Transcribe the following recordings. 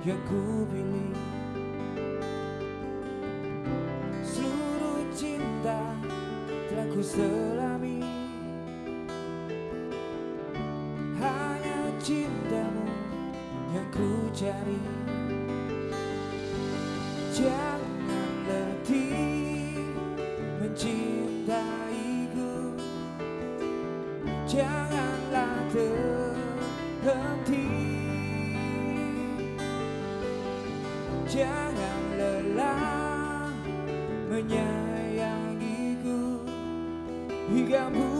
yang ku pilih Seluruh cinta telah ku selami. Hanya cintamu yang ku cari. Jangan 敢不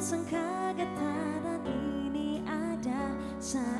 sangka getaran ini ada saat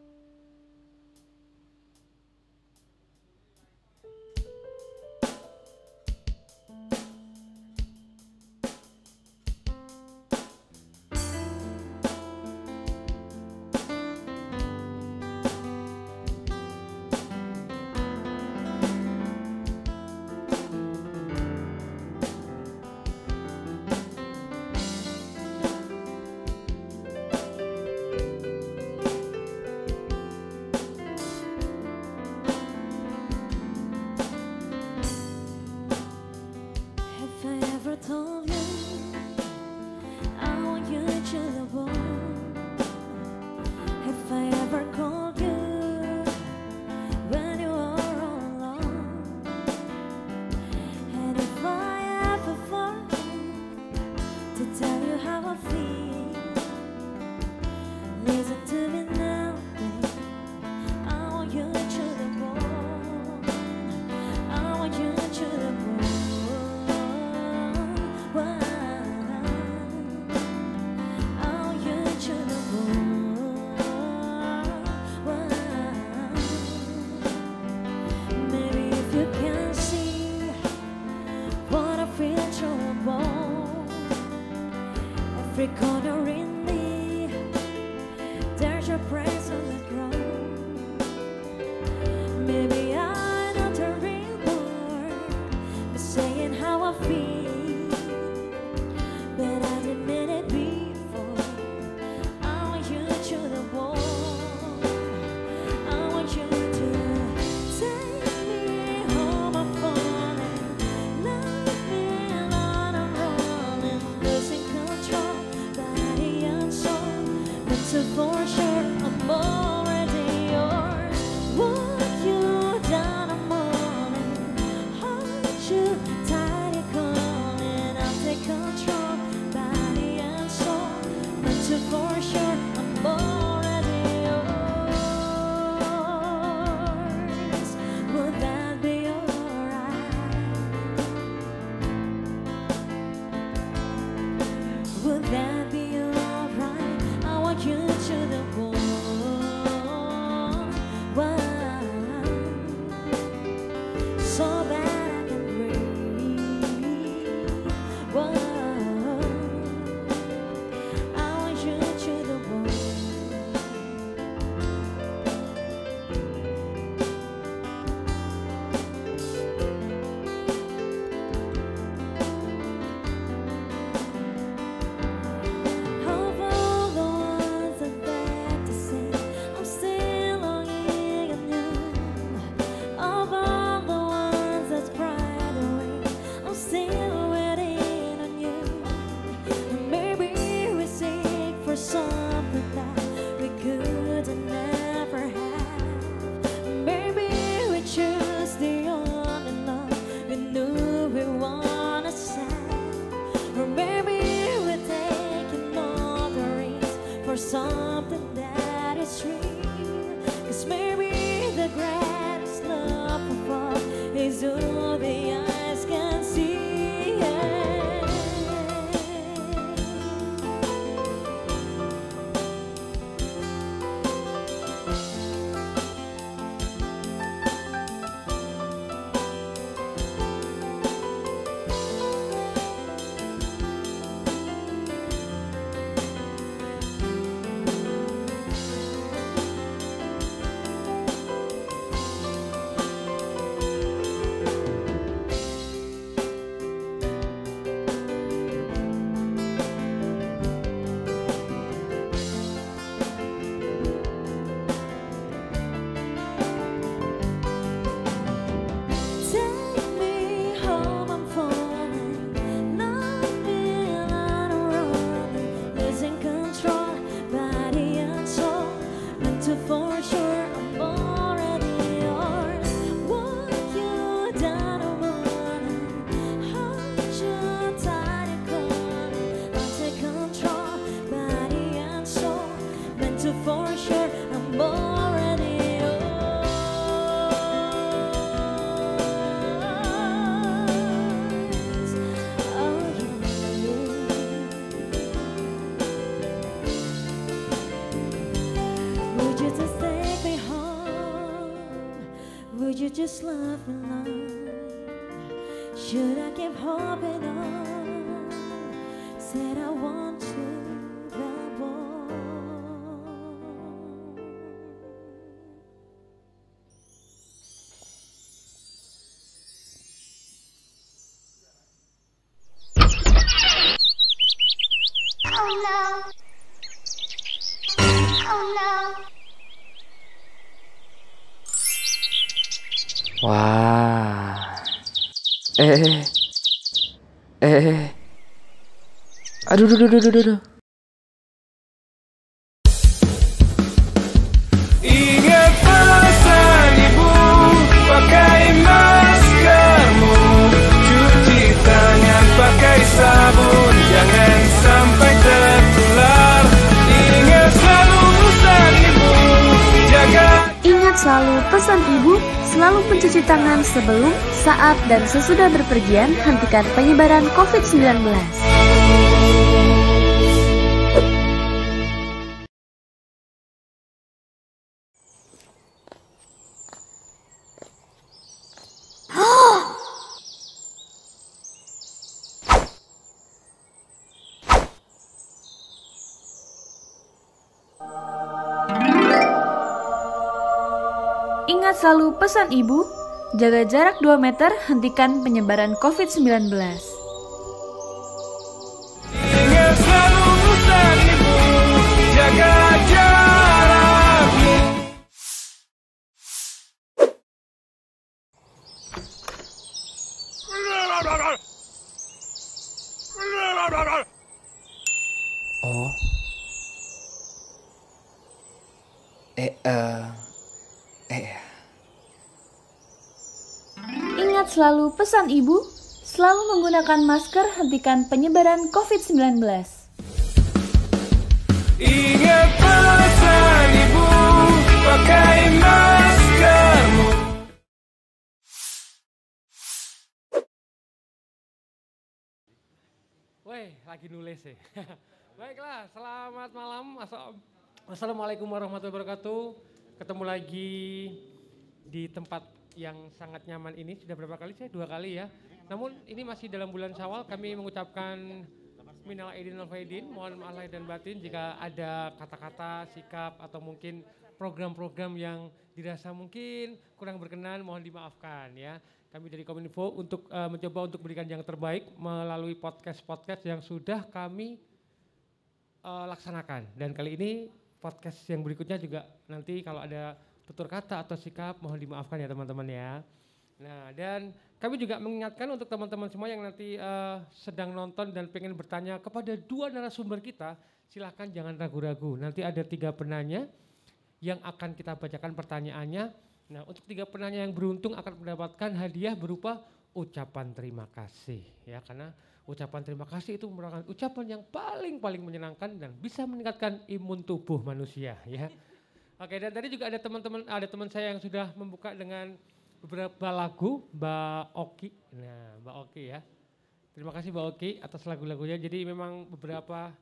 just love and. Wah. Eh. Eh. Eh. Aduh, aduh, aduh, aduh, aduh. Dan sesudah berpergian, hentikan penyebaran COVID-19. Ingat selalu pesan ibu, jaga jarak 2 meter, hentikan penyebaran COVID-19. Selalu pesan ibu, selalu menggunakan masker, hentikan penyebaran COVID-19. Ingat pesan ibu Pakai maskermu Weh, lagi nulis sih. Baiklah, selamat malam. Assal- Assalamualaikum warahmatullahi wabarakatuh. Ketemu lagi di tempat yang sangat nyaman ini. Sudah berapa kali sih? Dua kali ya. Namun ini masih dalam bulan Syawal. Kami mengucapkan minal aidin wal faidin. Mohon maaf lahir dan batin jika ada kata-kata, sikap atau mungkin program-program yang dirasa mungkin kurang berkenan mohon dimaafkan ya. Kami dari Kominfo untuk eh, mencoba untuk berikan yang terbaik melalui podcast-podcast yang sudah kami eh, laksanakan. Dan kali ini podcast yang berikutnya juga nanti kalau ada tutur kata atau sikap mohon dimaafkan ya teman-teman ya. Nah dan kami juga mengingatkan untuk teman-teman semua yang nanti eh, sedang nonton dan pengen bertanya kepada dua narasumber kita, silahkan jangan ragu-ragu. Nanti ada tiga penanya yang akan kita bacakan pertanyaannya. Nah untuk tiga penanya yang beruntung akan mendapatkan hadiah berupa ucapan terima kasih ya karena ucapan terima kasih itu merupakan ucapan yang paling paling menyenangkan dan bisa meningkatkan imun tubuh manusia ya. Oke dan tadi juga ada teman-teman ada teman saya yang sudah membuka dengan beberapa lagu Mbak Oki. Nah Mbak Oki ya. Terima kasih Mbak Oki atas lagu-lagunya. Jadi memang beberapa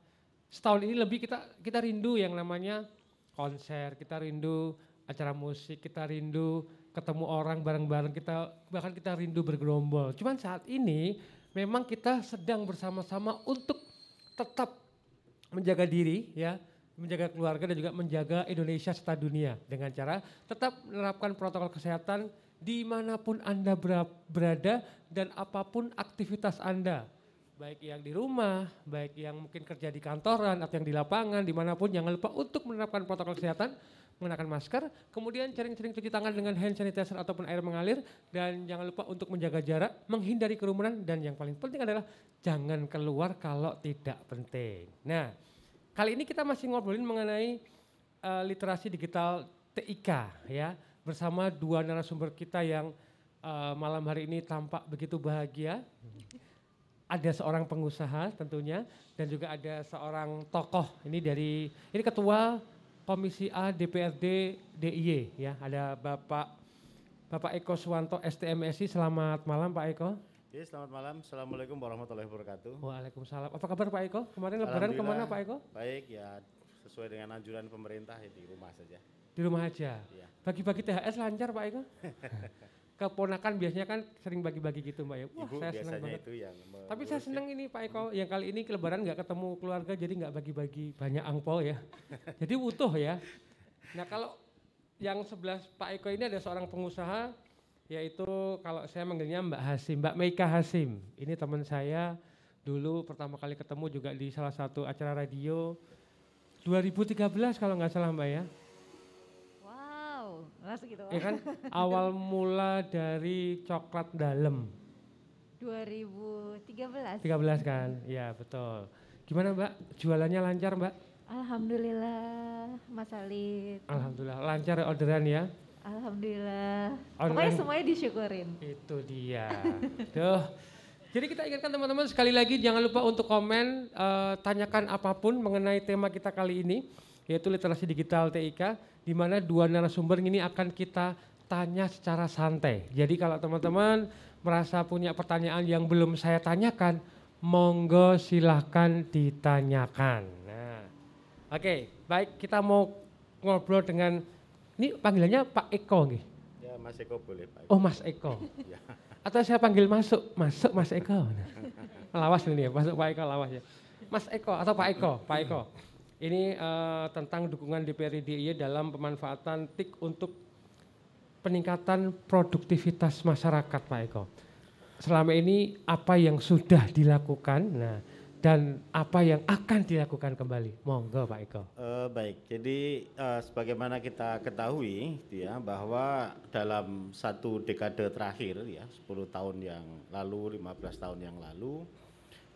setahun ini lebih kita kita rindu yang namanya konser, kita rindu acara musik, kita rindu ketemu orang bareng-bareng, kita bahkan kita rindu bergerombol. Cuman saat ini memang kita sedang bersama-sama untuk tetap menjaga diri ya, menjaga keluarga dan juga menjaga Indonesia serta dunia dengan cara tetap menerapkan protokol kesehatan di mana pun Anda bera- berada dan apa pun aktivitas Anda. Baik yang di rumah, baik yang mungkin kerja di kantoran atau yang di lapangan, di mana pun jangan lupa untuk menerapkan protokol kesehatan, mengenakan masker, kemudian sering-sering cuci tangan dengan hand sanitizer ataupun air mengalir, dan jangan lupa untuk menjaga jarak, menghindari kerumunan, dan yang paling penting adalah jangan keluar kalau tidak penting. Nah, kali ini kita masih ngobrolin mengenai eh, literasi digital TIK ya, bersama dua narasumber kita yang eh, malam hari ini tampak begitu bahagia. Ada seorang pengusaha tentunya dan juga ada seorang tokoh ini dari ini ketua Komisi A DPRD DIY ya. Ada Bapak Bapak Eko Suwanto STMSI. Selamat malam Pak Eko. Ya, selamat malam. Assalamualaikum warahmatullahi wabarakatuh. Waalaikumsalam. Apa kabar Pak Eko? Kemarin lebaran ke mana Pak Eko? Baik, ya sesuai dengan anjuran pemerintah ya di rumah saja. Di rumah aja. Iya. Bagi-bagi THS lancar Pak Eko? Keponakan biasanya kan sering bagi-bagi gitu Mbak ya. Wah Ibu saya senang biasanya banget. itu yang Tapi saya ya. senang ini Pak Eko, yang kali ini lebaran nggak ketemu keluarga jadi nggak bagi-bagi banyak angpau ya. jadi utuh ya. Nah kalau yang sebelah Pak Eko ini ada seorang pengusaha, yaitu kalau saya manggilnya Mbak Hasim, Mbak Meika Hasim. Ini teman saya dulu pertama kali ketemu juga di salah satu acara radio 2013 kalau nggak salah Mbak ya. Wow, langsung gitu. Ya kan awal mula dari coklat dalam 2013. 13 kan, ya betul. Gimana Mbak, jualannya lancar Mbak? Alhamdulillah, Mas Alit. Alhamdulillah lancar orderan ya. Alhamdulillah. Online. Pokoknya semuanya disyukurin. Itu dia. Duh. Jadi kita ingatkan teman-teman sekali lagi jangan lupa untuk komen, eh, tanyakan apa pun mengenai tema kita kali ini, yaitu literasi digital TIK, di mana dua narasumber ini akan kita tanya secara santai. Jadi kalau teman-teman merasa punya pertanyaan yang belum saya tanyakan, monggo silahkan ditanyakan. Nah, oke, baik kita mau ngobrol dengan, ini panggilannya Pak Eko nih. Ya Mas Eko boleh Pak. Oh Mas Eko. Ya. Atau saya panggil masuk, masuk Mas Eko. lawas ini ya, masuk Pak Eko lawas ya. Mas Eko atau Pak Eko, Pak Eko. Ini eh, tentang dukungan DPR DIY dalam pemanfaatan TIK untuk peningkatan produktivitas masyarakat Pak Eko. Selama ini apa yang sudah dilakukan, nah dan apa yang akan dilakukan kembali. Monggo Pak Eko. Eh, baik, jadi eh, sebagaimana kita ketahui ya bahwa dalam satu dekade terakhir ya 10 tahun yang lalu, 15 tahun yang lalu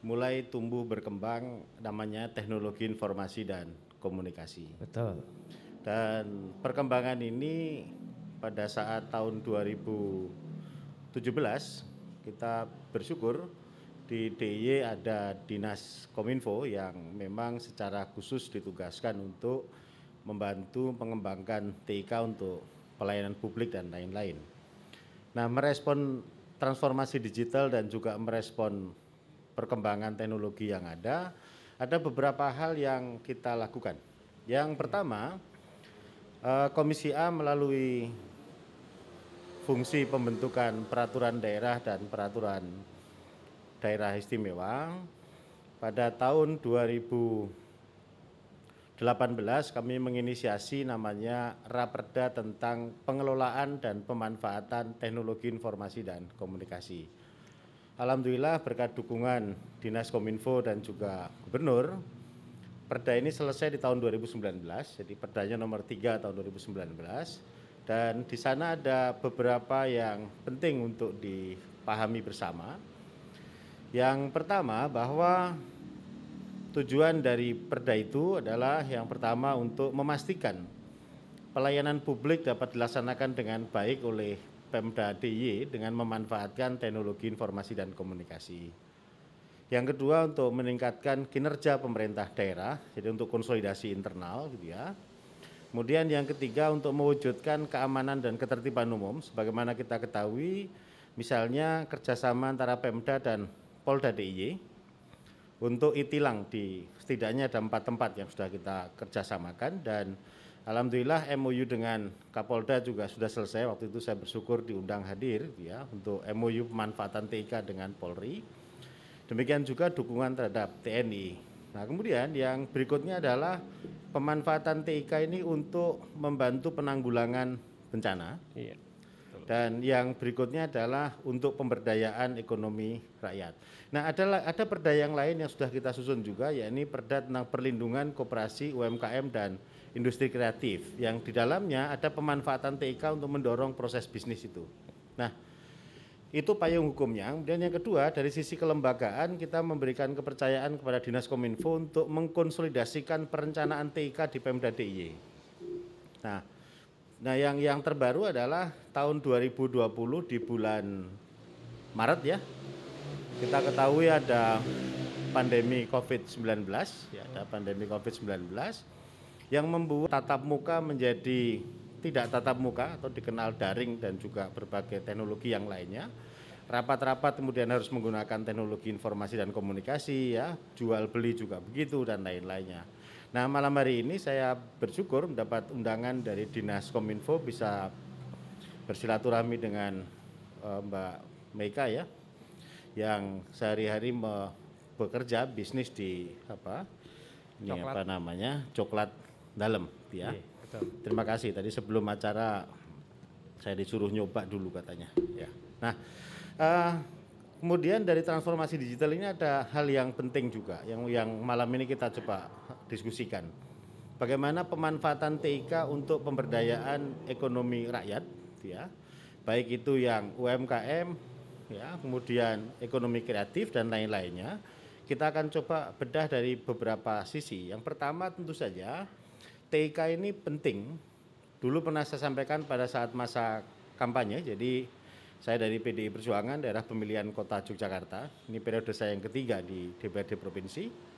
mulai tumbuh berkembang namanya teknologi informasi dan komunikasi. Betul. Dan perkembangan ini pada saat tahun 2017 kita bersyukur di DIY ada Dinas Kominfo yang memang secara khusus ditugaskan untuk membantu mengembangkan TIK untuk pelayanan publik dan lain-lain. Nah, merespon transformasi digital dan juga merespon perkembangan teknologi yang ada, ada beberapa hal yang kita lakukan. Yang pertama, eh, Komisi A melalui fungsi pembentukan peraturan daerah dan peraturan daerah istimewa pada tahun 2018 kami menginisiasi namanya Raperda tentang pengelolaan dan pemanfaatan teknologi informasi dan komunikasi. Alhamdulillah berkat dukungan Dinas Kominfo dan juga Gubernur, Perda ini selesai di tahun 2019, jadi Perdanya nomor 3 tahun 2019 dan di sana ada beberapa yang penting untuk dipahami bersama. Yang pertama bahwa tujuan dari Perda itu adalah yang pertama untuk memastikan pelayanan publik dapat dilaksanakan dengan baik oleh Pemda DIY dengan memanfaatkan teknologi informasi dan komunikasi. Yang kedua untuk meningkatkan kinerja pemerintah daerah, jadi untuk konsolidasi internal gitu ya. Kemudian yang ketiga untuk mewujudkan keamanan dan ketertiban umum, sebagaimana kita ketahui, misalnya kerjasama antara Pemda dan Polda DIY untuk itilang di setidaknya ada empat tempat yang sudah kita kerjasamakan dan Alhamdulillah MOU dengan Kapolda juga sudah selesai. Waktu itu saya bersyukur diundang hadir ya untuk MOU pemanfaatan TIK dengan Polri. Demikian juga dukungan terhadap TNI. Nah kemudian yang berikutnya adalah pemanfaatan TIK ini untuk membantu penanggulangan bencana. Iya. Dan yang berikutnya adalah untuk pemberdayaan ekonomi rakyat. Nah, ada ada perda yang lain yang sudah kita susun juga, yakni perda tentang perlindungan koperasi UMKM dan industri kreatif, yang di dalamnya ada pemanfaatan TIK untuk mendorong proses bisnis itu. Nah, itu payung hukumnya. Kemudian yang kedua, dari sisi kelembagaan kita memberikan kepercayaan kepada Dinas Kominfo untuk mengkonsolidasikan perencanaan TIK di Pemda DIY. Nah, Nah, yang yang terbaru adalah tahun 2020 di bulan Maret ya. Kita ketahui ada pandemi Covid-19, ya, ada pandemi Covid-19 yang membuat tatap muka menjadi tidak tatap muka atau dikenal daring dan juga berbagai teknologi yang lainnya. Rapat-rapat kemudian harus menggunakan teknologi informasi dan komunikasi ya, jual beli juga begitu dan lain-lainnya. Nah malam hari ini saya bersyukur mendapat undangan dari Dinas Kominfo bisa bersilaturahmi dengan eh, Mbak Meika ya, yang sehari-hari bekerja bisnis di apa ini Coklat. apa namanya coklat dalam ya. Iya, betul. Terima kasih tadi sebelum acara saya disuruh nyoba dulu katanya. Ya. Nah, eh, kemudian dari transformasi digital ini ada hal yang penting juga yang yang malam ini kita coba diskusikan. Bagaimana pemanfaatan TIK untuk pemberdayaan ekonomi rakyat, ya, baik itu yang UMKM, ya, kemudian ekonomi kreatif dan lain-lainnya. Kita akan coba bedah dari beberapa sisi. Yang pertama tentu saja TIK ini penting. Dulu pernah saya sampaikan pada saat masa kampanye. Jadi saya dari PDI Perjuangan daerah pemilihan Kota Yogyakarta. Ini periode saya yang ketiga di DPRD provinsi.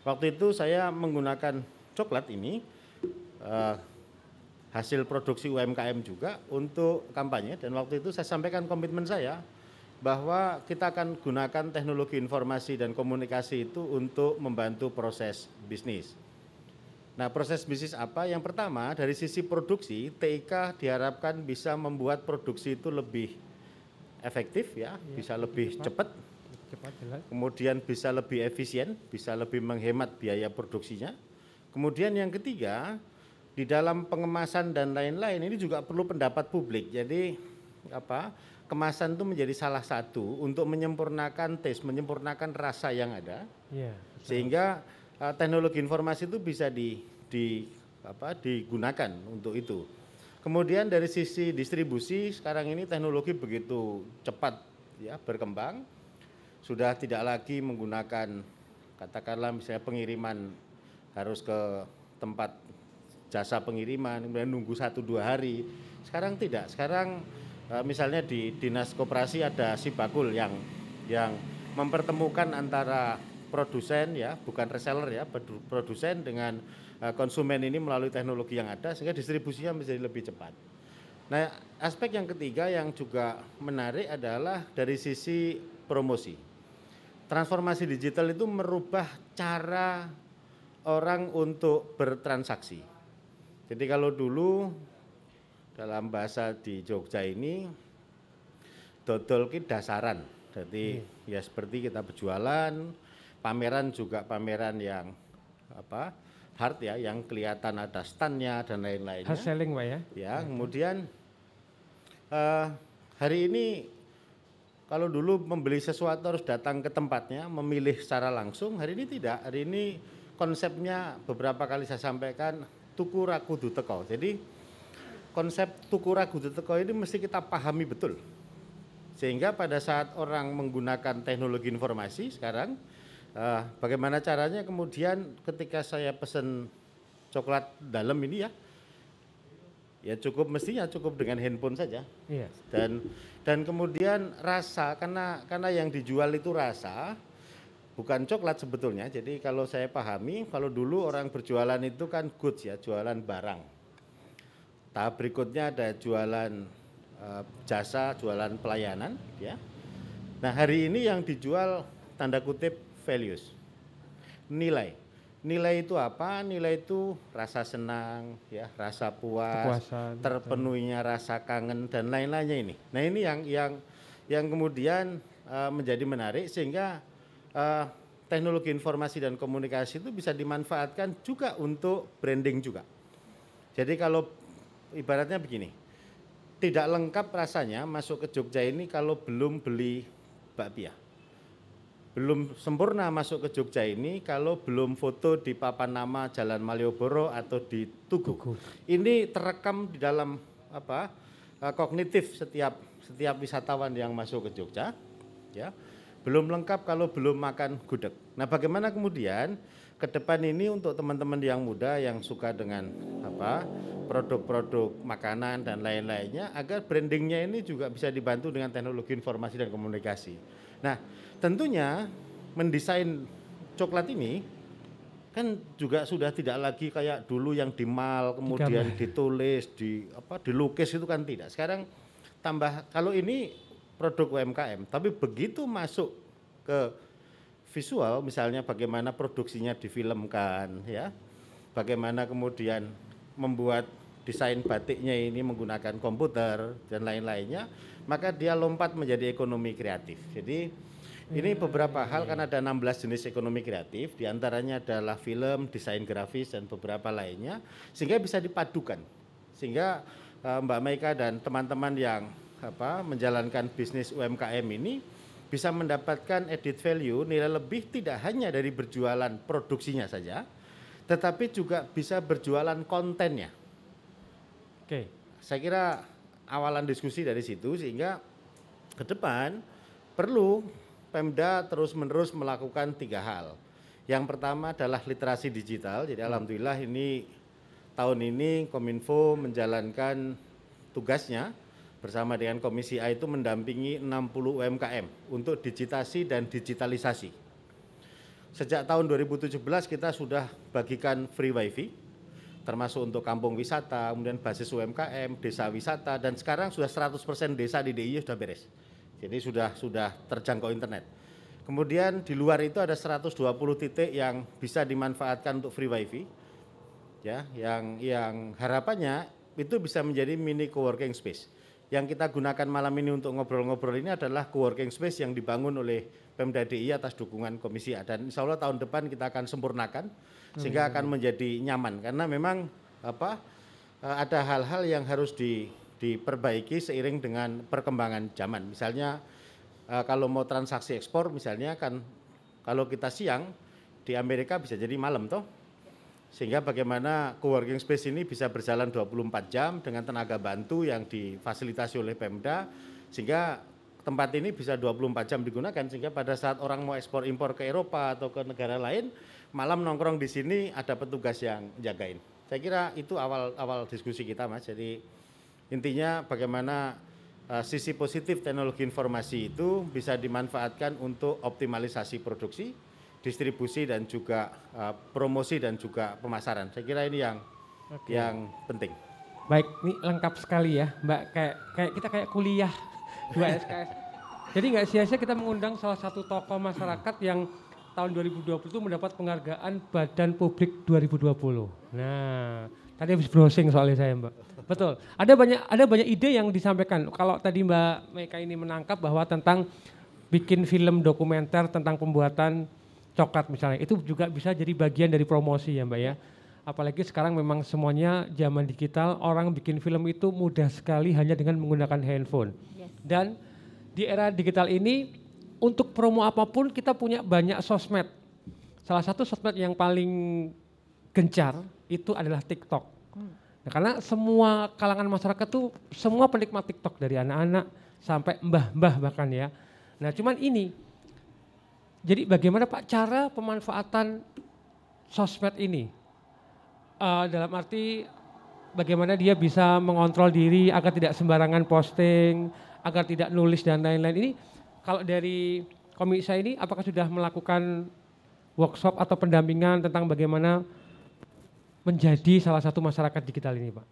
Waktu itu saya menggunakan coklat ini eh, hasil produksi UMKM juga untuk kampanye dan waktu itu saya sampaikan komitmen saya bahwa kita akan gunakan teknologi informasi dan komunikasi itu untuk membantu proses bisnis. Nah, proses bisnis apa? Yang pertama, dari sisi produksi, TIK diharapkan bisa membuat produksi itu lebih efektif ya, bisa lebih cepat, Cepat jelas. kemudian bisa lebih efisien, bisa lebih menghemat biaya produksinya. Kemudian yang ketiga, di dalam pengemasan dan lain-lain ini juga perlu pendapat publik. Jadi apa? Kemasan itu menjadi salah satu untuk menyempurnakan taste, menyempurnakan rasa yang ada Iya. sehingga uh, teknologi informasi itu bisa di, di apa digunakan untuk itu. Kemudian dari sisi distribusi sekarang ini teknologi begitu cepat ya berkembang sudah tidak lagi menggunakan katakanlah misalnya pengiriman harus ke tempat jasa pengiriman kemudian nunggu satu dua hari sekarang tidak sekarang eh, misalnya di dinas koperasi ada sibakul yang yang mempertemukan antara produsen ya bukan reseller ya produ- produsen dengan eh, konsumen ini melalui teknologi yang ada sehingga distribusinya menjadi lebih cepat. Nah, aspek yang ketiga yang juga menarik adalah dari sisi promosi. Transformasi digital itu merubah cara orang untuk bertransaksi. Jadi kalau dulu dalam bahasa di Jogja ini dodol ki dasaran. Jadi ya seperti kita berjualan, pameran juga pameran yang apa? hard ya, yang kelihatan ada standnya dan lain-lainnya. Hard selling Pak ya. Ya, kemudian eh, hari ini kalau dulu membeli sesuatu harus datang ke tempatnya, memilih secara langsung, hari ini tidak. Hari ini konsepnya beberapa kali saya sampaikan tuku raku teko. Jadi konsep tuku raku teko ini mesti kita pahami betul. Sehingga pada saat orang menggunakan teknologi informasi sekarang eh, bagaimana caranya kemudian ketika saya pesen coklat dalam ini ya ya cukup mestinya cukup dengan handphone saja Iya. dan dan kemudian rasa karena karena yang dijual itu rasa bukan coklat sebetulnya. Jadi kalau saya pahami kalau dulu orang berjualan itu kan goods ya jualan barang. Tahap berikutnya ada jualan eh, jasa jualan pelayanan ya. Nah hari ini yang dijual tanda kutip values nilai nilai itu apa nilai itu rasa senang ya rasa puas Kepuasan. terpenuhinya rasa kangen dan lain-lainnya ini. Nah ini yang yang yang kemudian eh, menjadi menarik sehingga eh, teknologi informasi dan komunikasi itu bisa dimanfaatkan juga untuk branding juga. Jadi kalau ibaratnya begini, tidak lengkap rasanya masuk ke Jogja ini kalau belum beli bakpia. Belum sempurna masuk ke Jogja ini kalau belum foto di papan nama Jalan Malioboro atau di Tugu. Ini terekam di dalam apa eh, kognitif setiap setiap wisatawan yang masuk ke Jogja, ya. Belum lengkap kalau belum makan gudeg. Nah, bagaimana kemudian ke depan ini untuk teman-teman yang muda yang suka dengan apa produk-produk makanan dan lain-lainnya agar brandingnya ini juga bisa dibantu dengan teknologi informasi dan komunikasi. Nah, tentunya mendesain coklat ini kan juga sudah tidak lagi kayak dulu yang di mal kemudian ditulis di apa dilukis itu kan tidak. Sekarang tambah kalau ini produk UMKM, tapi begitu masuk ke visual misalnya bagaimana produksinya difilmkan ya. Bagaimana kemudian membuat desain batiknya ini menggunakan komputer dan lain-lainnya, maka dia lompat menjadi ekonomi kreatif. Jadi ini beberapa hal kan ada 16 jenis ekonomi kreatif, di antaranya adalah film, desain grafis dan beberapa lainnya, sehingga bisa dipadukan, sehingga eh, Mbak Maika dan teman-teman yang apa menjalankan bisnis UMKM ini bisa mendapatkan added value nilai lebih tidak hanya dari berjualan produksinya saja, tetapi juga bisa berjualan kontennya. Oke. Saya kira awalan diskusi dari situ sehingga ke depan perlu Pemda terus-menerus melakukan tiga hal. Yang pertama adalah literasi digital. Jadi alhamdulillah ini tahun ini Kominfo menjalankan tugasnya bersama dengan Komisi A itu mendampingi 60 UMKM untuk digitasi dan digitalisasi. Sejak tahun 2017 kita sudah bagikan free wifi termasuk untuk kampung wisata, kemudian basis UMKM, desa wisata dan sekarang sudah 100% desa di DIY sudah beres. Jadi sudah sudah terjangkau internet. Kemudian di luar itu ada 120 titik yang bisa dimanfaatkan untuk free wifi. Ya, yang yang harapannya itu bisa menjadi mini co-working space. Yang kita gunakan malam ini untuk ngobrol-ngobrol ini adalah co-working space yang dibangun oleh Pemda DIY atas dukungan Komisi A dan insya Allah tahun depan kita akan sempurnakan sehingga akan menjadi nyaman karena memang apa eh, ada hal-hal yang harus di diperbaiki seiring dengan perkembangan zaman. Misalnya eh, kalau mau transaksi ekspor misalnya kan kalau kita siang di Amerika bisa jadi malam toh. Sehingga bagaimana coworking space ini bisa berjalan 24 jam dengan tenaga bantu yang difasilitasi oleh Pemda sehingga tempat ini bisa 24 jam digunakan sehingga pada saat orang mau ekspor impor ke Eropa atau ke negara lain malam nongkrong di sini ada petugas yang jagain. Saya kira itu awal awal diskusi kita Mas. Jadi Intinya bagaimana uh, sisi positif teknologi informasi itu bisa dimanfaatkan untuk optimalisasi produksi, distribusi dan juga uh, promosi dan juga pemasaran. Saya kira ini yang Oke. yang penting. Baik, ini lengkap sekali ya, Mbak. Kayak kayak kita kayak kuliah dua SKS. Jadi nggak sia-sia kita mengundang salah satu tokoh masyarakat yang tahun 2020 itu mendapat penghargaan Badan Publik 2020. Nah, tadi habis browsing soalnya saya, Mbak. Betul. Ada banyak ada banyak ide yang disampaikan. Kalau tadi Mbak Meka ini menangkap bahwa tentang bikin film dokumenter tentang pembuatan coklat misalnya, itu juga bisa jadi bagian dari promosi ya, Mbak ya. Apalagi sekarang memang semuanya zaman digital, orang bikin film itu mudah sekali hanya dengan menggunakan handphone. Dan di era digital ini untuk promo apa pun kita punya banyak sosmed. Salah satu sosmed yang paling gencar itu adalah TikTok. Nah, karena semua kalangan masyarakat tuh semua penikmat TikTok dari anak-anak sampai mbah-mbah bahkan ya. Nah, cuman ini jadi bagaimana Pak cara pemanfaatan sosmed ini? Eh, dalam arti bagaimana dia bisa mengontrol diri agar tidak sembarangan posting, agar tidak nulis dan lain-lain. Ini kalau dari komisi ini apakah sudah melakukan workshop atau pendampingan tentang bagaimana menjadi salah satu masyarakat digital ini, Pak?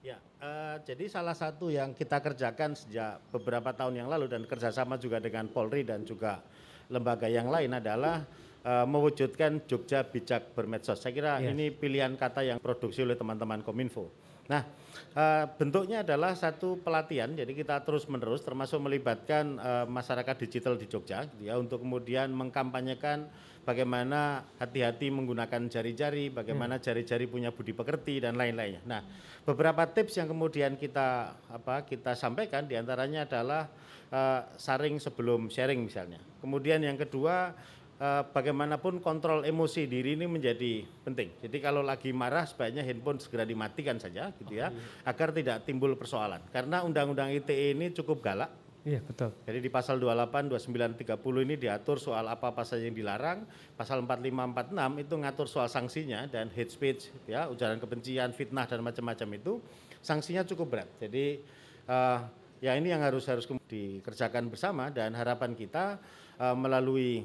Ya, eh, jadi salah satu yang kita kerjakan sejak beberapa tahun yang lalu dan kerjasama juga dengan Polri dan juga lembaga yang lain adalah eh, mewujudkan Jogja bijak bermedsos. Saya kira Yes. ini pilihan kata yang produksi oleh teman-teman Kominfo. Nah, eh, bentuknya adalah satu pelatihan, jadi kita terus menerus termasuk melibatkan eh, masyarakat digital di Jogja, ya, untuk kemudian mengkampanyekan bagaimana hati-hati menggunakan jari-jari, bagaimana jari-jari punya budi pekerti dan lain-lainnya. Nah, beberapa tips yang kemudian kita apa kita sampaikan di antaranya adalah eh, saring sebelum sharing misalnya. Kemudian yang kedua eh, bagaimanapun kontrol emosi diri ini menjadi penting. Jadi kalau lagi marah sebaiknya handphone segera dimatikan saja gitu ya agar tidak timbul persoalan. Karena undang-undang ITE ini cukup galak. Iya, betul. Jadi di pasal 28, 29, 30 ini diatur soal apa-apa saja yang dilarang. Pasal 45, 46 itu ngatur soal sanksinya dan hate speech ya, ujaran kebencian, fitnah dan macam-macam itu sanksinya cukup berat. Jadi eh, ya ini yang harus harus dikerjakan bersama dan harapan kita eh, melalui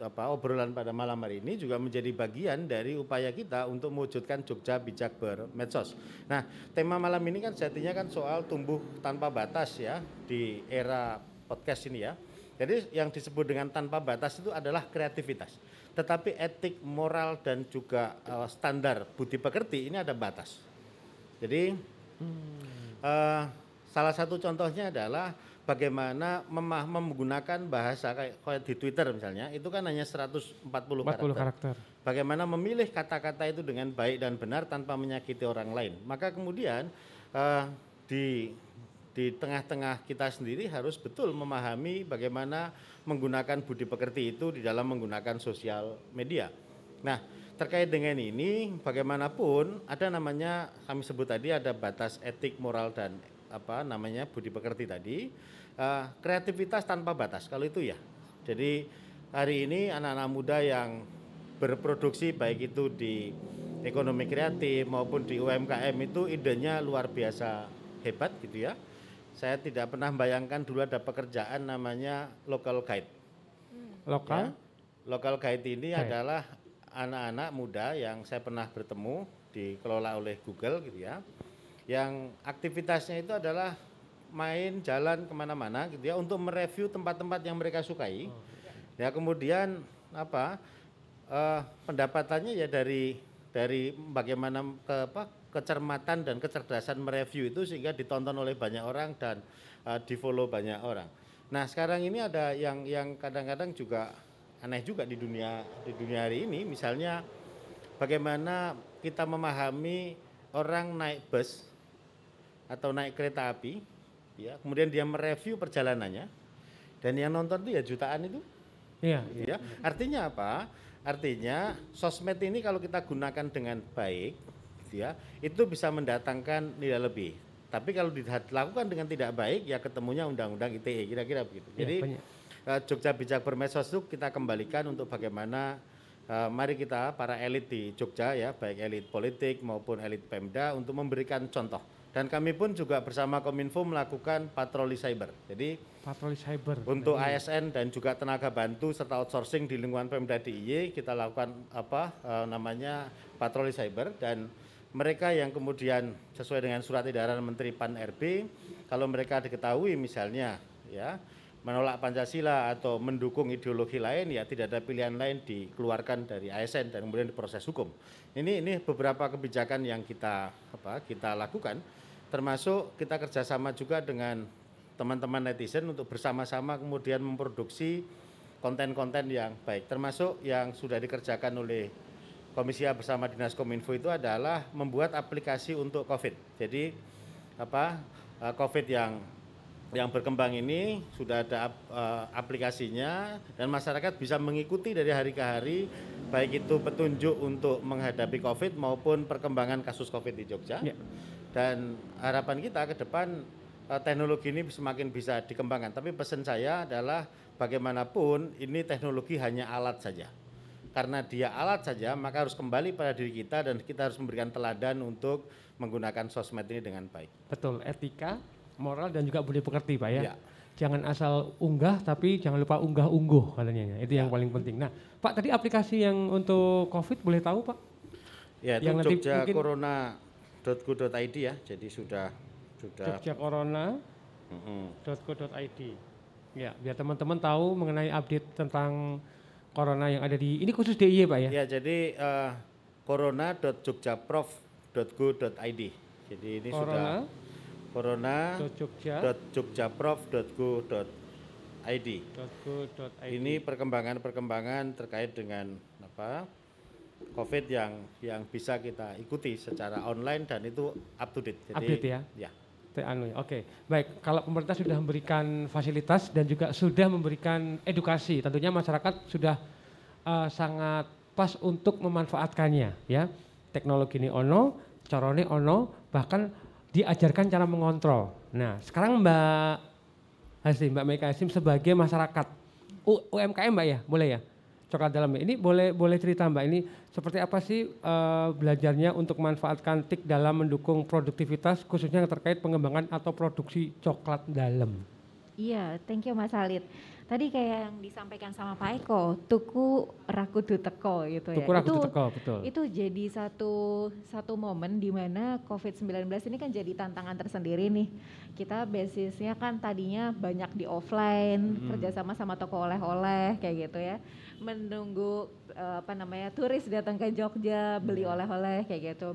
apa obrolan pada malam hari ini juga menjadi bagian dari upaya kita untuk mewujudkan Jogja bijak bermedsos. Nah, tema malam ini kan sejatinya kan soal tumbuh tanpa batas ya di era podcast ini ya. Jadi yang disebut dengan tanpa batas itu adalah kreativitas. Tetapi etik, moral dan juga eh, standar budi pekerti ini ada batas. Jadi eh, salah satu contohnya adalah bagaimana memah- menggunakan bahasa kayak, kayak di Twitter misalnya itu kan hanya 140 40 karakter. karakter. Bagaimana memilih kata-kata itu dengan baik dan benar tanpa menyakiti orang lain. Maka kemudian eh, di di tengah-tengah kita sendiri harus betul memahami bagaimana menggunakan budi pekerti itu di dalam menggunakan sosial media. Nah, terkait dengan ini bagaimanapun ada namanya kami sebut tadi ada batas etik, moral dan apa namanya budi pekerti tadi Eh, kreativitas tanpa batas kalau itu ya. Jadi hari ini anak-anak muda yang berproduksi baik itu di ekonomi kreatif maupun di UMKM itu idenya luar biasa hebat gitu ya. Saya tidak pernah bayangkan dulu ada pekerjaan namanya local guide. Lokal. Ya. Local guide ini Guide. adalah anak-anak muda yang saya pernah bertemu dikelola oleh Google gitu ya. Yang aktivitasnya itu adalah main jalan ke mana-mana gitu ya untuk mereview tempat-tempat yang mereka sukai. Ya kemudian apa eh, pendapatannya ya dari dari bagaimana ke apa kecermatan dan kecerdasan mereview itu sehingga ditonton oleh banyak orang dan eh, di follow banyak orang. Nah sekarang ini ada yang yang kadang-kadang juga aneh juga di dunia di dunia hari ini misalnya bagaimana kita memahami orang naik bus atau naik kereta api ya kemudian dia mereview perjalanannya dan yang nonton itu ya jutaan itu Iya. ya. Artinya apa? Artinya sosmed ini kalau kita gunakan dengan baik, ya, itu bisa mendatangkan nilai lebih. Tapi kalau dilakukan dengan tidak baik, ya ketemunya undang-undang ITE, kira-kira begitu. Iya, Jadi banyak. eh, Jogja Bijak Bermedsos itu kita kembalikan untuk bagaimana eh, mari kita para elit di Jogja ya, baik elit politik maupun elit Pemda untuk memberikan contoh. Dan kami pun juga bersama Kominfo melakukan patroli cyber. Jadi Patroli cyber. untuk. ASN dan juga tenaga bantu serta outsourcing di lingkungan Pemda DIY kita lakukan apa eh, namanya patroli cyber dan mereka yang kemudian sesuai dengan surat edaran Menteri Pan RB kalau mereka diketahui misalnya ya menolak Pancasila atau mendukung ideologi lain ya tidak ada pilihan lain dikeluarkan dari ASN dan kemudian diproses hukum. Ini ini beberapa kebijakan yang kita apa kita lakukan termasuk kita kerjasama juga dengan teman-teman netizen untuk bersama-sama kemudian memproduksi konten-konten yang baik termasuk yang sudah dikerjakan oleh Komisi A bersama Dinas Kominfo itu adalah membuat aplikasi untuk COVID. Jadi apa eh, COVID yang yang berkembang ini sudah ada eh, aplikasinya dan masyarakat bisa mengikuti dari hari ke hari baik itu petunjuk untuk menghadapi COVID maupun perkembangan kasus COVID di Jogja. Ya. Dan harapan kita ke depan eh, teknologi ini semakin bisa dikembangkan. Tapi pesan saya adalah bagaimanapun ini teknologi hanya alat saja. Karena dia alat saja, maka harus kembali pada diri kita dan kita harus memberikan teladan untuk menggunakan sosmed ini dengan baik. Betul, etika, moral dan juga budi pekerti Pak ya. Ya. Jangan asal unggah tapi jangan lupa unggah-ungguh katanya. ya. Itu yang Ya. paling penting. Nah, Pak tadi aplikasi yang untuk COVID boleh tahu Pak? Ya, itu Yang nanti Jogja mungkin- Corona.go.id ya. Jadi sudah sudah Jogja Corona Mm-mm. .co.id. Ya, biar teman-teman tahu mengenai update tentang corona yang ada di ini khusus DIY Pak ya. Ya, jadi eh, corona.jogjaprof.go.id. Jadi ini Corona. sudah corona. .go.id. Ini perkembangan-perkembangan terkait dengan apa COVID yang yang bisa kita ikuti secara online dan itu up to date. Jadi, Update ya? Ya. Anu ya. Oke, baik. Kalau pemerintah sudah memberikan fasilitas dan juga sudah memberikan edukasi, tentunya masyarakat sudah eh, sangat pas untuk memanfaatkannya, ya. Teknologi ini ono, carane ono, bahkan diajarkan cara mengontrol. Nah, sekarang Mbak Hasri, Mbak Meka Hasim sebagai masyarakat U- UMKM Mbak ya, boleh ya? Coklat dalam ini boleh boleh cerita Mbak ini seperti apa sih eh, belajarnya untuk memanfaatkan TIK dalam mendukung produktivitas khususnya yang terkait pengembangan atau produksi coklat dalam. Iya, thank you Mas Halid. Tadi kayak yang disampaikan sama Pak Eko, tuku rakudu teko gitu ya. Tuku rakudu itu, teko, betul. Itu jadi satu satu momen di mana COVID-19 ini kan jadi tantangan tersendiri nih. Kita basisnya kan tadinya banyak di offline, Hmm. kerjasama sama toko oleh-oleh kayak gitu ya. Menunggu eh, apa namanya turis datang ke Jogja beli Hmm. oleh-oleh kayak gitu.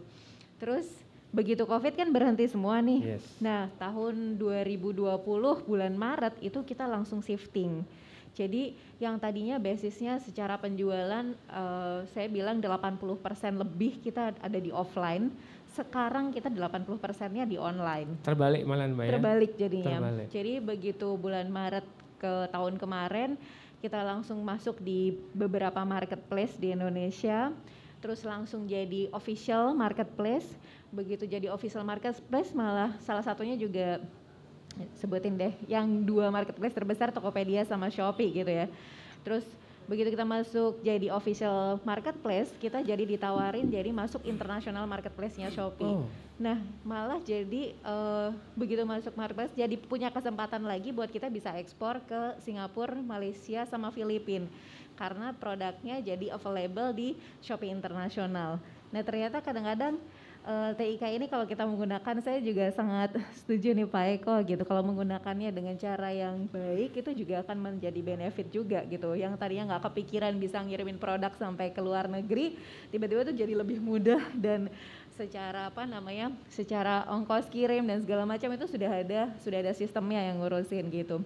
Terus begitu COVID kan berhenti semua nih. Yes. Nah, tahun 2020 bulan Maret itu kita langsung shifting. Jadi yang tadinya basisnya secara penjualan eh, saya bilang 80% lebih kita ada di offline. Sekarang kita 80 persennya di online. Terbalik malah Mbak ya. Terbalik jadinya. Terbalik. Jadi begitu bulan Maret ke tahun kemarin kita langsung masuk di beberapa marketplace di Indonesia. Terus langsung jadi official marketplace. Begitu jadi official marketplace malah salah satunya juga sebutin deh yang dua marketplace terbesar Tokopedia sama Shopee gitu ya. Terus begitu kita masuk jadi official marketplace, kita jadi ditawarin jadi masuk international marketplace-nya Shopee. Oh. Nah, malah jadi eh, begitu masuk marketplace jadi punya kesempatan lagi buat kita bisa ekspor ke Singapura, Malaysia sama Filipina. Karena produknya jadi available di Shopee Internasional. Nah, ternyata kadang-kadang eh, TIK ini kalau kita menggunakan saya juga sangat setuju nih Pak Eko gitu. Kalau menggunakannya dengan cara yang baik itu juga akan menjadi benefit juga gitu. Yang tadinya nggak kepikiran bisa ngirimin produk sampai ke luar negeri, tiba-tiba itu jadi lebih mudah dan secara apa namanya, secara ongkos kirim dan segala macam itu sudah ada sudah ada sistemnya yang ngurusin gitu.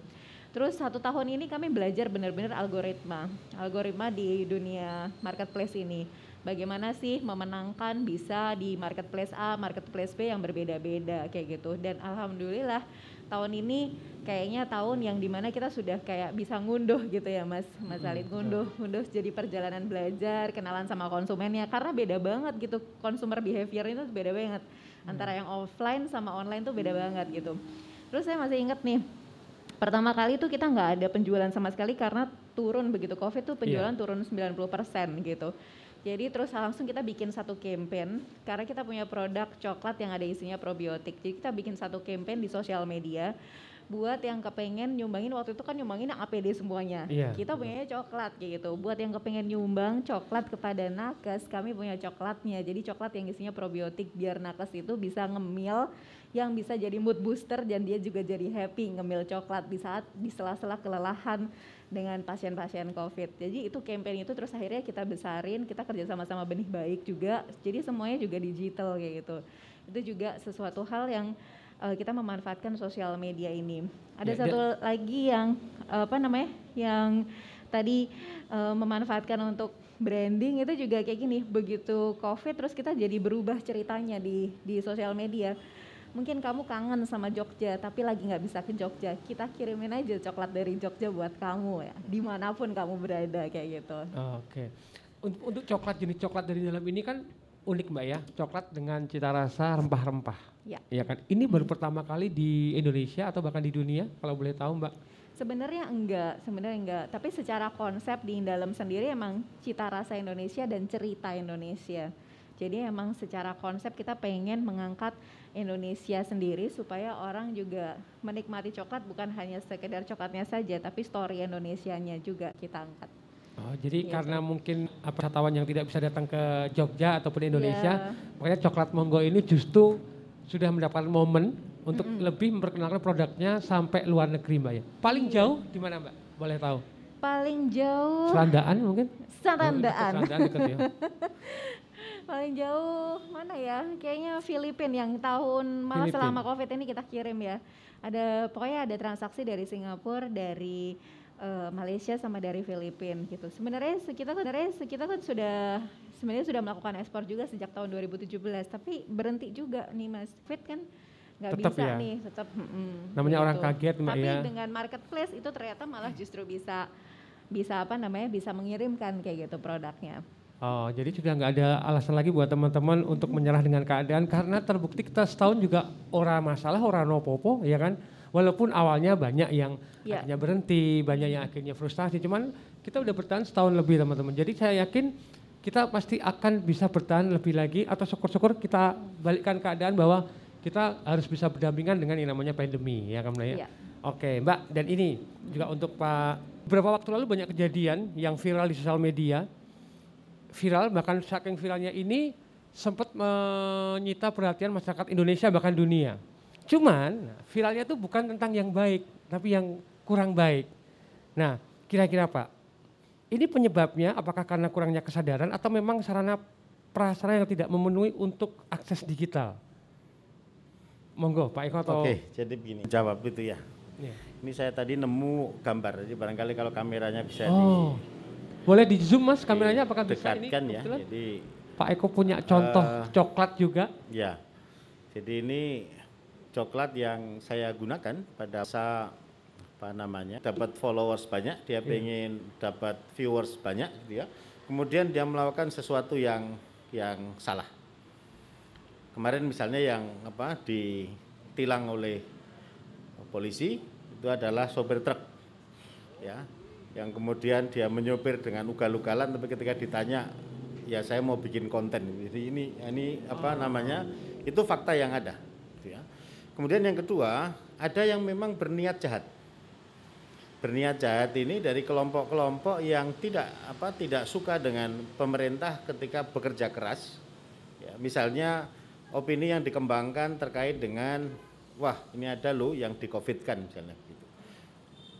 Terus satu tahun ini kami belajar benar-benar algoritma, algoritma di dunia marketplace ini. Bagaimana sih memenangkan bisa di marketplace A, marketplace B yang berbeda-beda kayak gitu. Dan alhamdulillah tahun ini kayaknya tahun yang di mana kita sudah kayak bisa ngunduh gitu ya Mas, Mas Alid ngunduh, ngunduh jadi perjalanan belajar, kenalan sama konsumennya. Karena beda banget gitu. Consumer behavior itu beda banget. Antara yang offline sama online tuh beda banget gitu. Terus saya masih inget nih pertama kali tuh kita nggak ada penjualan sama sekali karena turun. Begitu covid tuh penjualan turun 90% gitu jadi terus langsung kita bikin satu campaign karena kita punya produk coklat yang ada isinya probiotik. Jadi kita bikin satu campaign di sosial media buat yang kepengen nyumbangin waktu itu kan nyumbangin yang APD semuanya. Iya, kita punya coklat kayak gitu. Buat yang kepengen nyumbang coklat kepada nakes kami punya coklatnya. Jadi coklat yang isinya probiotik biar nakes itu bisa ngemil yang bisa jadi mood booster dan dia juga jadi happy ngemil coklat di saat di sela-sela kelelahan dengan pasien-pasien COVID. Jadi itu campaign itu terus akhirnya kita besarin, kita kerja sama-sama benih baik juga. Jadi semuanya juga digital kayak gitu. Itu juga sesuatu hal yang eh, kita memanfaatkan sosial media ini. Ada Ya, satu lagi yang eh, apa namanya? Yang tadi eh, memanfaatkan untuk branding itu juga kayak gini. Begitu COVID terus kita jadi berubah ceritanya di di sosial media mungkin kamu kangen sama Jogja tapi lagi nggak bisa ke Jogja kita kirimin aja coklat dari Jogja buat kamu ya di mana pun kamu berada kayak gitu Oke. Untuk, untuk coklat jenis coklat dari dalam ini kan unik Mbak ya. Coklat dengan cita rasa rempah-rempah. ya Iya kan? Ini baru pertama kali di Indonesia atau bahkan di dunia kalau boleh tahu Mbak. sebenarnya enggak sebenarnya enggak tapi secara konsep di dalam sendiri emang cita rasa Indonesia dan cerita Indonesia jadi emang secara konsep kita pengen mengangkat Indonesia sendiri supaya orang juga menikmati coklat bukan hanya sekedar coklatnya saja tapi story Indonesianya juga kita angkat Oh, jadi Iya, karena mungkin wisatawan yang tidak bisa datang ke Jogja ataupun Indonesia, Iya. makanya coklat Monggo ini justru sudah mendapatkan momen untuk lebih memperkenalkan produknya sampai luar negeri Mbak ya. Paling Iya. jauh di mana Mbak? Boleh tahu? paling jauh Serandaan mungkin? Serandaan. Oh, Serandaan ya. Paling jauh mana ya? Kayaknya Filipina yang tahun malah Filipin. selama Covid ini kita kirim ya. Ada pokoknya ada transaksi dari Singapura, dari eh, Malaysia sama dari Filipina gitu. Sebenarnya se- kita sebenarnya se- kita kan sudah sebenarnya sudah melakukan ekspor juga sejak tahun 2017, tapi berhenti juga nih Mas. Fit kan nggak Tetap bisa ya. nih, tetap mm-mm, Namanya orang begitu. kaget, Mbak, Tapi ya. dengan marketplace itu ternyata malah justru bisa bisa apa namanya bisa mengirimkan kayak gitu produknya. Oh, jadi sudah nggak ada alasan lagi buat teman-teman untuk menyerah dengan keadaan karena terbukti kita setahun juga ora masalah, ora nopopo, ya kan? Walaupun awalnya banyak yang Ya. akhirnya berhenti, banyak yang akhirnya frustasi, cuman kita udah bertahan setahun lebih teman-teman. Jadi saya yakin kita pasti akan bisa bertahan lebih lagi atau syukur-syukur kita balikkan keadaan bahwa kita harus bisa berdampingan dengan yang namanya pandemi, ya kan ya? Iya. Oke, Mbak, dan ini juga untuk Pak. Beberapa waktu lalu banyak kejadian yang viral di sosial media. Viral, bahkan saking viralnya ini sempat menyita perhatian masyarakat Indonesia bahkan dunia. Cuman viralnya itu bukan tentang yang baik, tapi yang kurang baik. Nah, kira-kira Pak, ini penyebabnya apakah karena kurangnya kesadaran atau memang sarana prasarana yang tidak memenuhi untuk akses digital? Monggo Pak Eko atau Oke, jadi begini, jawab itu ya. Iya. Ini saya tadi nemu gambar, jadi barangkali kalau kameranya bisa Oh. Boleh di zoom Mas kameranya apakah bisa ini? ya. Jadi Pak Eko punya contoh Eh, coklat juga. ya, jadi ini coklat yang saya gunakan pada masa apa namanya dapat followers banyak, dia pengen dapat viewers banyak, gitu ya. Kemudian dia melakukan sesuatu yang yang salah. Kemarin misalnya yang apa ditilang oleh polisi itu adalah sopir truk ya yang kemudian dia menyopir dengan ugal-ugalan tapi ketika ditanya ya saya mau bikin konten. Jadi ini ini apa namanya itu fakta yang ada gitu ya. kemudian yang kedua ada yang memang berniat jahat. Berniat jahat ini dari kelompok-kelompok yang tidak apa tidak suka dengan pemerintah ketika bekerja keras ya, misalnya opini yang dikembangkan terkait dengan wah ini ada loh yang di covid kan misalnya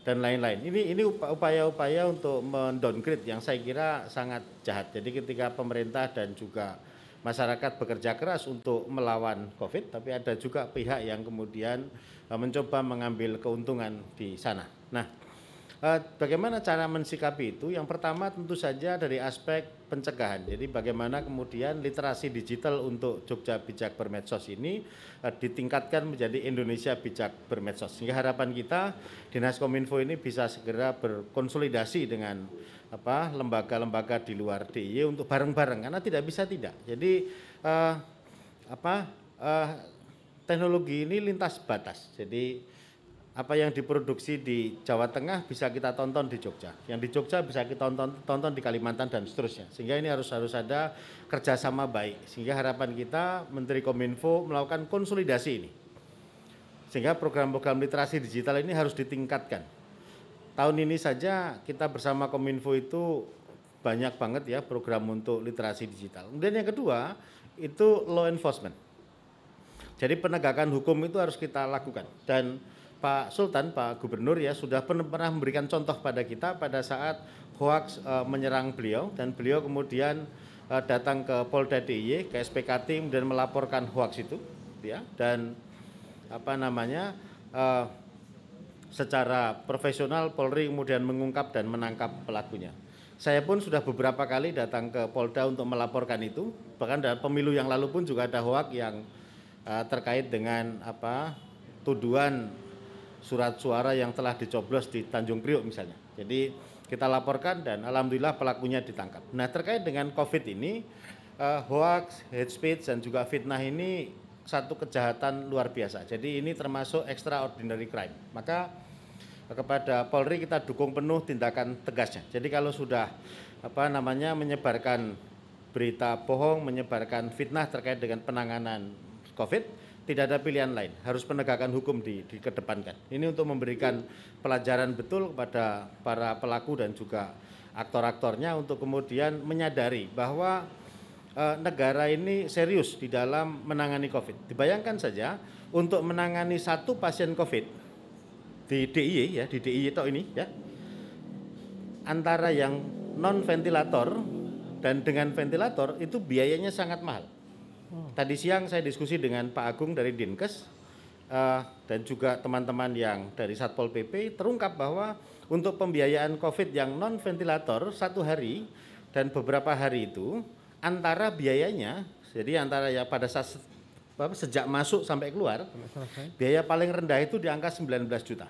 dan lain-lain. Ini ini upa- upaya-upaya untuk mendowngrade yang saya kira sangat jahat. Jadi ketika pemerintah dan juga masyarakat bekerja keras untuk melawan Covid, tapi ada juga pihak yang kemudian eh, mencoba mengambil keuntungan di sana. Nah, eh, bagaimana cara mensikapi itu? Yang pertama tentu saja dari aspek pencegahan. Jadi bagaimana kemudian literasi digital untuk Jogja Bijak Bermedsos ini eh, ditingkatkan menjadi Indonesia Bijak Bermedsos. Sehingga harapan kita Dinas Kominfo ini bisa segera berkonsolidasi dengan apa lembaga-lembaga di luar DIY untuk bareng-bareng karena tidak bisa tidak. Jadi eh, apa eh, teknologi ini lintas batas. Jadi apa yang diproduksi di Jawa Tengah bisa kita tonton di Jogja, yang di Jogja bisa kita tonton tonton di Kalimantan dan seterusnya. Sehingga ini harus harus ada kerjasama baik. Sehingga harapan kita Menteri Kominfo melakukan konsolidasi ini. Sehingga program-program literasi digital ini harus ditingkatkan. Tahun ini saja kita bersama Kominfo itu banyak banget ya program untuk literasi digital. Kemudian yang kedua itu law enforcement. Jadi penegakan hukum itu harus kita lakukan dan Pak Sultan, Pak Gubernur ya sudah pernah memberikan contoh pada kita pada saat hoax eh, menyerang beliau. Dan beliau kemudian eh, datang ke Polda DIY, ke SPK Tim dan melaporkan hoax itu ya. Dan apa namanya eh, secara profesional Polri kemudian mengungkap dan menangkap pelakunya. Saya pun sudah beberapa kali datang ke Polda untuk melaporkan itu, bahkan dalam pemilu yang lalu pun juga ada hoak yang eh, terkait dengan apa tuduhan surat suara yang telah dicoblos di Tanjung Priok misalnya. Jadi kita laporkan dan alhamdulillah pelakunya ditangkap. Nah terkait dengan COVID ini, eh, hoax, hate speech dan juga fitnah ini satu kejahatan luar biasa. Jadi ini termasuk extraordinary crime. Maka kepada Polri kita dukung penuh tindakan tegasnya. Jadi kalau sudah apa namanya menyebarkan berita bohong, menyebarkan fitnah terkait dengan penanganan COVID, tidak ada pilihan lain. Harus penegakan hukum di, dikedepankan. Ini untuk memberikan pelajaran betul kepada para pelaku dan juga aktor-aktornya untuk kemudian menyadari bahwa eh, negara ini serius di dalam menangani COVID. Dibayangkan saja untuk menangani satu pasien COVID di DIY ya, di DIY itu ini ya, antara yang non ventilator dan dengan ventilator itu biayanya sangat mahal. Tadi siang saya diskusi dengan Pak Agung dari Dinkes eh, dan juga teman-teman yang dari Satpol PP terungkap bahwa untuk pembiayaan COVID yang non ventilator satu hari dan beberapa hari itu antara biayanya jadi antara ya pada saat se- apa, sejak masuk sampai keluar biaya paling rendah itu di angka 19 juta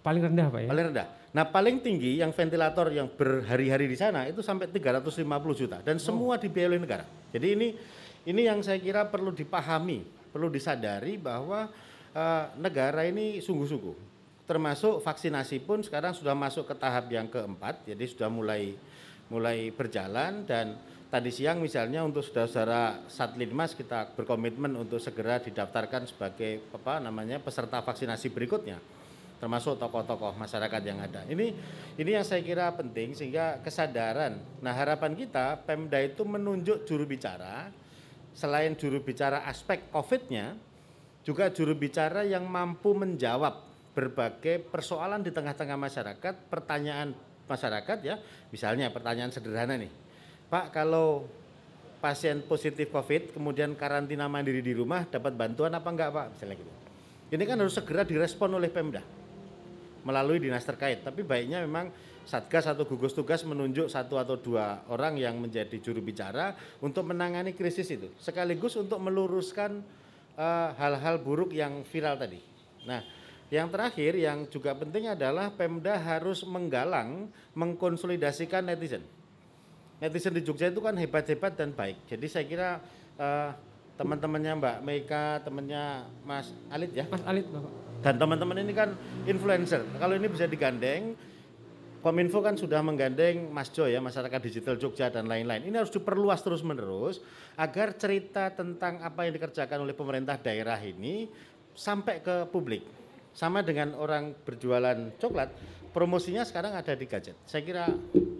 Paling rendah Pak ya? paling rendah. Nah paling tinggi yang ventilator yang berhari-hari di sana itu sampai 350 juta dan semua dibiayai oleh negara. Jadi ini ini yang saya kira perlu dipahami, perlu disadari bahwa eh, negara ini sungguh-sungguh. Termasuk vaksinasi pun sekarang sudah masuk ke tahap yang keempat, jadi sudah mulai mulai berjalan dan tadi siang misalnya untuk saudara-saudara Satlinmas kita berkomitmen untuk segera didaftarkan sebagai apa namanya peserta vaksinasi berikutnya. termasuk tokoh-tokoh masyarakat yang ada. Ini ini yang saya kira penting sehingga kesadaran. Nah, harapan kita Pemda itu menunjuk juru bicara selain juru bicara aspek Covid-nya juga juru bicara yang mampu menjawab berbagai persoalan di tengah-tengah masyarakat, pertanyaan masyarakat ya. Misalnya pertanyaan sederhana nih. Pak, kalau pasien positif Covid kemudian karantina mandiri di rumah dapat bantuan apa enggak, Pak? Misalnya gitu. Ini kan harus segera direspon oleh Pemda melalui dinas terkait. Tapi baiknya memang Satgas atau gugus tugas menunjuk satu atau dua orang yang menjadi juru bicara untuk menangani krisis itu, sekaligus untuk meluruskan eh, hal-hal uh, buruk yang viral tadi. Nah, yang terakhir yang juga penting adalah Pemda harus menggalang, mengkonsolidasikan netizen. Netizen di Jogja itu kan hebat-hebat dan baik. Jadi saya kira uh, teman-temannya Mbak Meika, temannya Mas Alit ya. Mas Alit, Bapak. Dan teman-teman ini kan influencer. Kalau ini bisa digandeng, Kominfo kan sudah menggandeng Mas Jo ya, masyarakat digital Jogja dan lain-lain. Ini harus diperluas terus-menerus agar cerita tentang apa yang dikerjakan oleh pemerintah daerah ini sampai ke publik. Sama dengan orang berjualan coklat, promosinya sekarang ada di gadget. Saya kira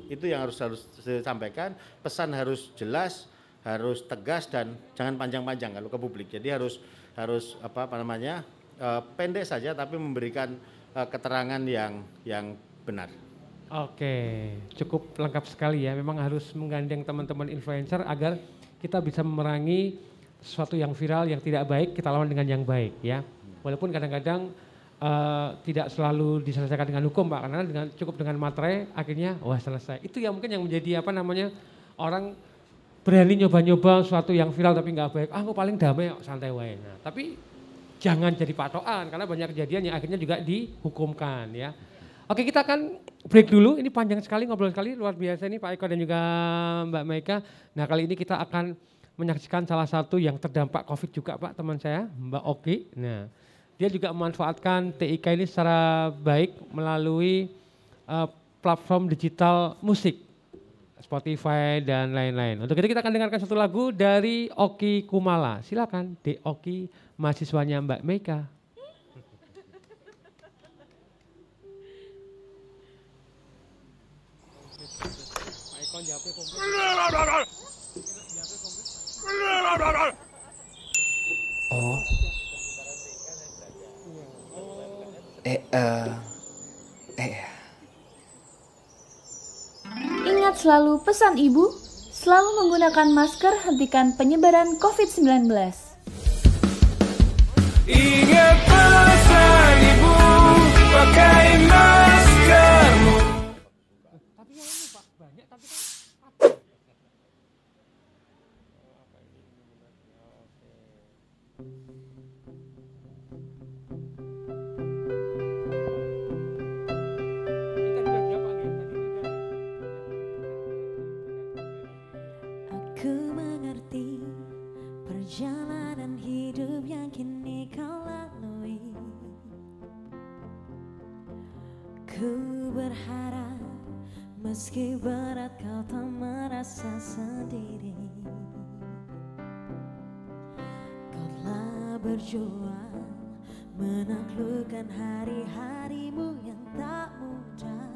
itu yang harus harus disampaikan. Pesan harus jelas, harus tegas dan jangan panjang-panjang kalau ke publik. Jadi harus harus apa, apa namanya uh, pendek saja tapi memberikan uh, keterangan yang yang benar. Oke, cukup lengkap sekali ya. Memang harus menggandeng teman-teman influencer agar kita bisa memerangi sesuatu yang viral yang tidak baik kita lawan dengan yang baik ya. Walaupun kadang-kadang uh, tidak selalu diselesaikan dengan hukum pak, karena dengan cukup dengan materai akhirnya wah selesai. Itu yang mungkin yang menjadi apa namanya orang berani nyoba-nyoba sesuatu yang viral tapi nggak baik. Ah, aku paling damai santai wae. Nah, tapi jangan jadi patokan karena banyak kejadian yang akhirnya juga dihukumkan ya. Oke kita akan break dulu, ini panjang sekali ngobrol sekali, luar biasa ini Pak Eko dan juga Mbak Maika. Nah kali ini kita akan menyaksikan salah satu yang terdampak COVID juga Pak teman saya, Mbak Oki. Nah dia juga memanfaatkan TIK ini secara baik melalui uh, platform digital musik, Spotify dan lain-lain. Untuk itu kita akan dengarkan satu lagu dari Oki Kumala. Silakan, De Oki mahasiswanya Mbak Meika. Oh. Eh, uh, eh. Ingat selalu pesan ibu, selalu menggunakan masker hentikan penyebaran COVID-19. Ingat pesan ibu, pakai maskermu. Kau tak merasa sendiri. Kau telah berjuang menaklukkan hari-harimu yang tak mudah.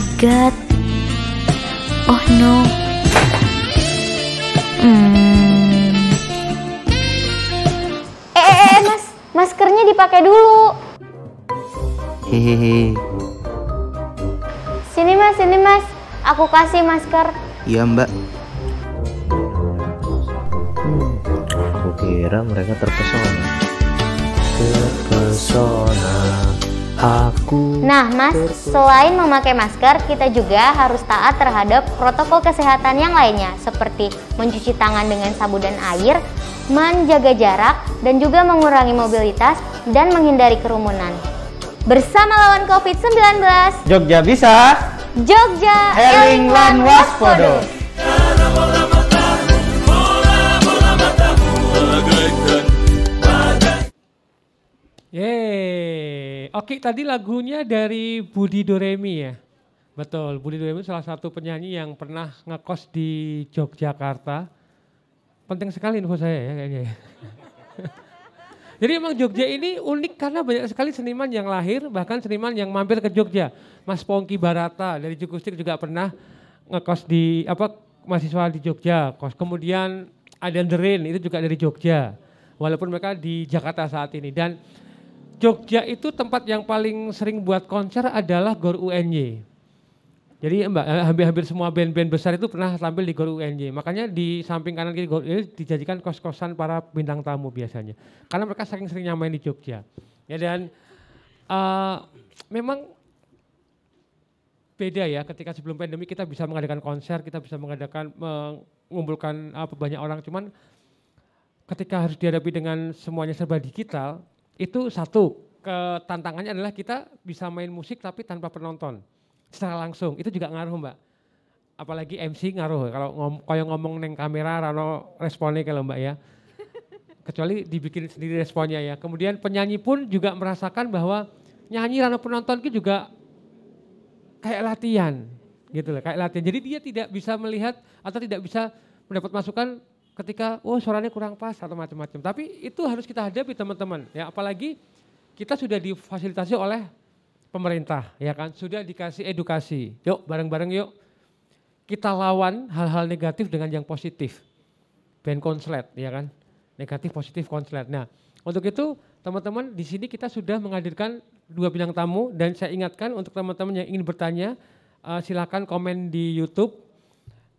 My god. Oh no. Hmm. Eh, eh, eh, mas, maskernya dipakai dulu. Hehehe, Sini mas, sini mas, aku kasih masker. iya mbak. Hmm, aku kira mereka terpesona. Terpesona, aku. Nah mas, selain memakai masker, kita juga harus taat terhadap protokol kesehatan yang lainnya, seperti mencuci tangan dengan sabun dan air, menjaga jarak, dan juga mengurangi mobilitas dan menghindari kerumunan. Bersama lawan COVID-19, Jogja bisa. Jogja Eling waspodo. Oke, tadi lagunya dari Budi Doremi ya. Betul, Budi Doremi salah satu penyanyi yang pernah ngekos di Yogyakarta. Penting sekali info saya ya kayaknya ya. Jadi emang Jogja ini unik karena banyak sekali seniman yang lahir, bahkan seniman yang mampir ke Jogja. Mas Pongki Barata dari Jukustik juga pernah ngekos di apa mahasiswa di Jogja. Kos kemudian Adan Derin itu juga dari Jogja. Walaupun mereka di Jakarta saat ini dan Jogja itu tempat yang paling sering buat konser adalah Gor UNY. Jadi mbak, eh, hampir-hampir semua band-band besar itu pernah tampil di Gor UNY. Makanya di samping kanan kiri Gor UNY dijadikan kos-kosan para bintang tamu biasanya. Karena mereka saking seringnya main di Jogja. Ya dan eh, memang beda ya ketika sebelum pandemi kita bisa mengadakan konser, kita bisa mengadakan mengumpulkan apa banyak orang. Cuman ketika harus dihadapi dengan semuanya serba digital, itu satu ketantangannya adalah kita bisa main musik tapi tanpa penonton secara langsung. Itu juga ngaruh mbak. Apalagi MC ngaruh kalau ngom, kayak ngomong neng kamera rano responnya kalau mbak ya. Kecuali dibikin sendiri responnya ya. Kemudian penyanyi pun juga merasakan bahwa nyanyi rano penonton itu juga kayak latihan gitu loh kayak latihan. Jadi dia tidak bisa melihat atau tidak bisa mendapat masukan ketika oh suaranya kurang pas atau macam-macam. Tapi itu harus kita hadapi teman-teman. Ya apalagi kita sudah difasilitasi oleh pemerintah ya kan? Sudah dikasih edukasi. Yuk bareng-bareng yuk. Kita lawan hal-hal negatif dengan yang positif. Band konslet ya kan? Negatif positif konslet. Nah untuk itu teman-teman di sini kita sudah menghadirkan dua bintang tamu. Dan saya ingatkan untuk teman-teman yang ingin bertanya uh, silakan komen di YouTube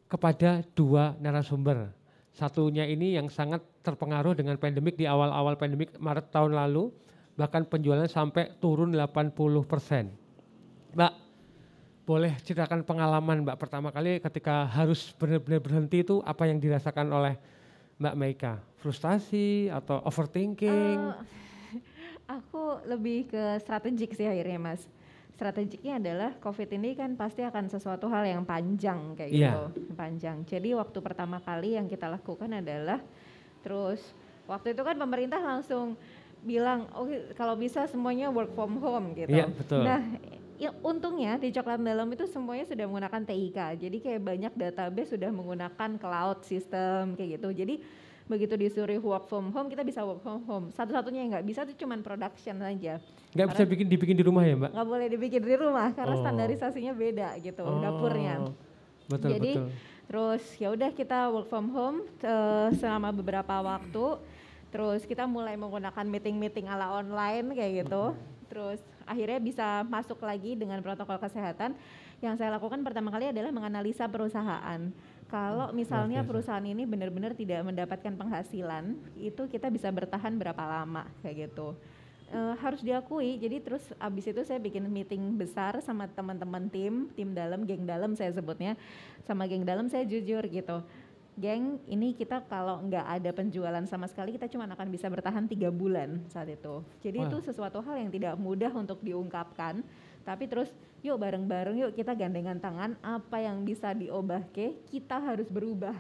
kepada dua narasumber satunya ini yang sangat terpengaruh dengan pandemik di awal-awal pandemik Maret tahun lalu bahkan penjualan sampai turun 80 persen. Mbak, boleh ceritakan pengalaman Mbak pertama kali ketika harus benar-benar berhenti itu apa yang dirasakan oleh Mbak Meika? Frustasi atau overthinking? Eh, aku lebih ke strategik sih akhirnya mas. Strategiknya adalah COVID ini kan pasti akan sesuatu hal yang panjang kayak Iya. gitu, panjang. Jadi waktu pertama kali yang kita lakukan adalah terus waktu itu kan pemerintah langsung bilang, oh kalau bisa semuanya work from home gitu. Iya, betul. Nah, ya, untungnya di coklat dalam itu semuanya sudah menggunakan TIK. Jadi kayak banyak database sudah menggunakan cloud system kayak gitu. Jadi begitu disuruh work from home kita bisa work from home. Satu-satunya yang nggak bisa itu cuman production aja. Nggak bisa bikin dibikin di rumah ya Mbak? Nggak boleh dibikin di rumah karena Oh. standarisasinya beda gitu Oh, dapurnya. Betul, Jadi betul. Terus ya udah kita work from home eh, selama beberapa waktu. Terus kita mulai menggunakan meeting-meeting ala online kayak gitu. Terus akhirnya bisa masuk lagi dengan protokol kesehatan. Yang saya lakukan pertama kali adalah menganalisa perusahaan. Kalau misalnya biasa. perusahaan ini benar-benar tidak mendapatkan penghasilan, itu kita bisa bertahan berapa lama kayak gitu. Eh, harus diakui. Jadi terus abis itu saya bikin meeting besar sama teman-teman tim, tim dalam, geng dalam saya sebutnya, sama geng dalam saya jujur gitu. Geng, ini kita kalau nggak ada penjualan sama sekali kita cuma akan bisa bertahan tiga bulan saat itu. Jadi Wah. itu sesuatu hal yang tidak mudah untuk diungkapkan. Tapi terus yuk bareng-bareng yuk kita gandengan tangan apa yang bisa diubah ke kita harus berubah.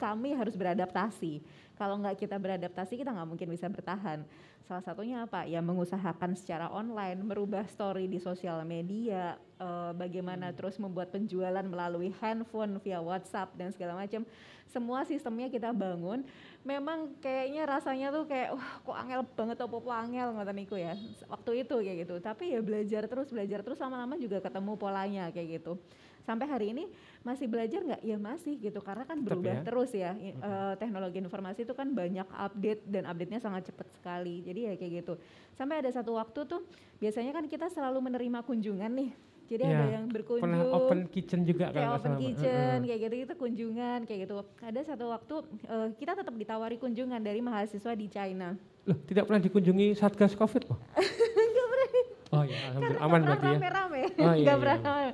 Kami harus beradaptasi. Kalau nggak kita beradaptasi kita nggak mungkin bisa bertahan. Salah satunya apa? Ya mengusahakan secara online, merubah story di sosial media, eh, bagaimana terus membuat penjualan melalui handphone via WhatsApp dan segala macam. Semua sistemnya kita bangun. Memang kayaknya rasanya tuh kayak wah kok angel banget apa-apa angel ngoten niku ya. Waktu itu kayak gitu. Tapi ya belajar terus, belajar terus lama-lama juga ketemu polanya kayak gitu. Sampai hari ini masih belajar nggak? Ya masih gitu karena kan Tetap berubah ya. terus ya. Eh, teknologi informasi itu kan banyak update dan update-nya sangat cepat sekali. Jadi ya kayak gitu. Sampai ada satu waktu tuh biasanya kan kita selalu menerima kunjungan nih. Jadi ada Ya, yang berkunjung. Pernah open kitchen juga kayak kalau nggak open salah, kitchen kayak gitu itu kunjungan kayak gitu. Ada satu waktu eh, kita tetap ditawari kunjungan dari mahasiswa di China. Loh, tidak pernah dikunjungi Satgas Covid loh. Oh iya, alhamdulillah aman berarti ya. rame-rame. Oh, iya, iya, pernah iya.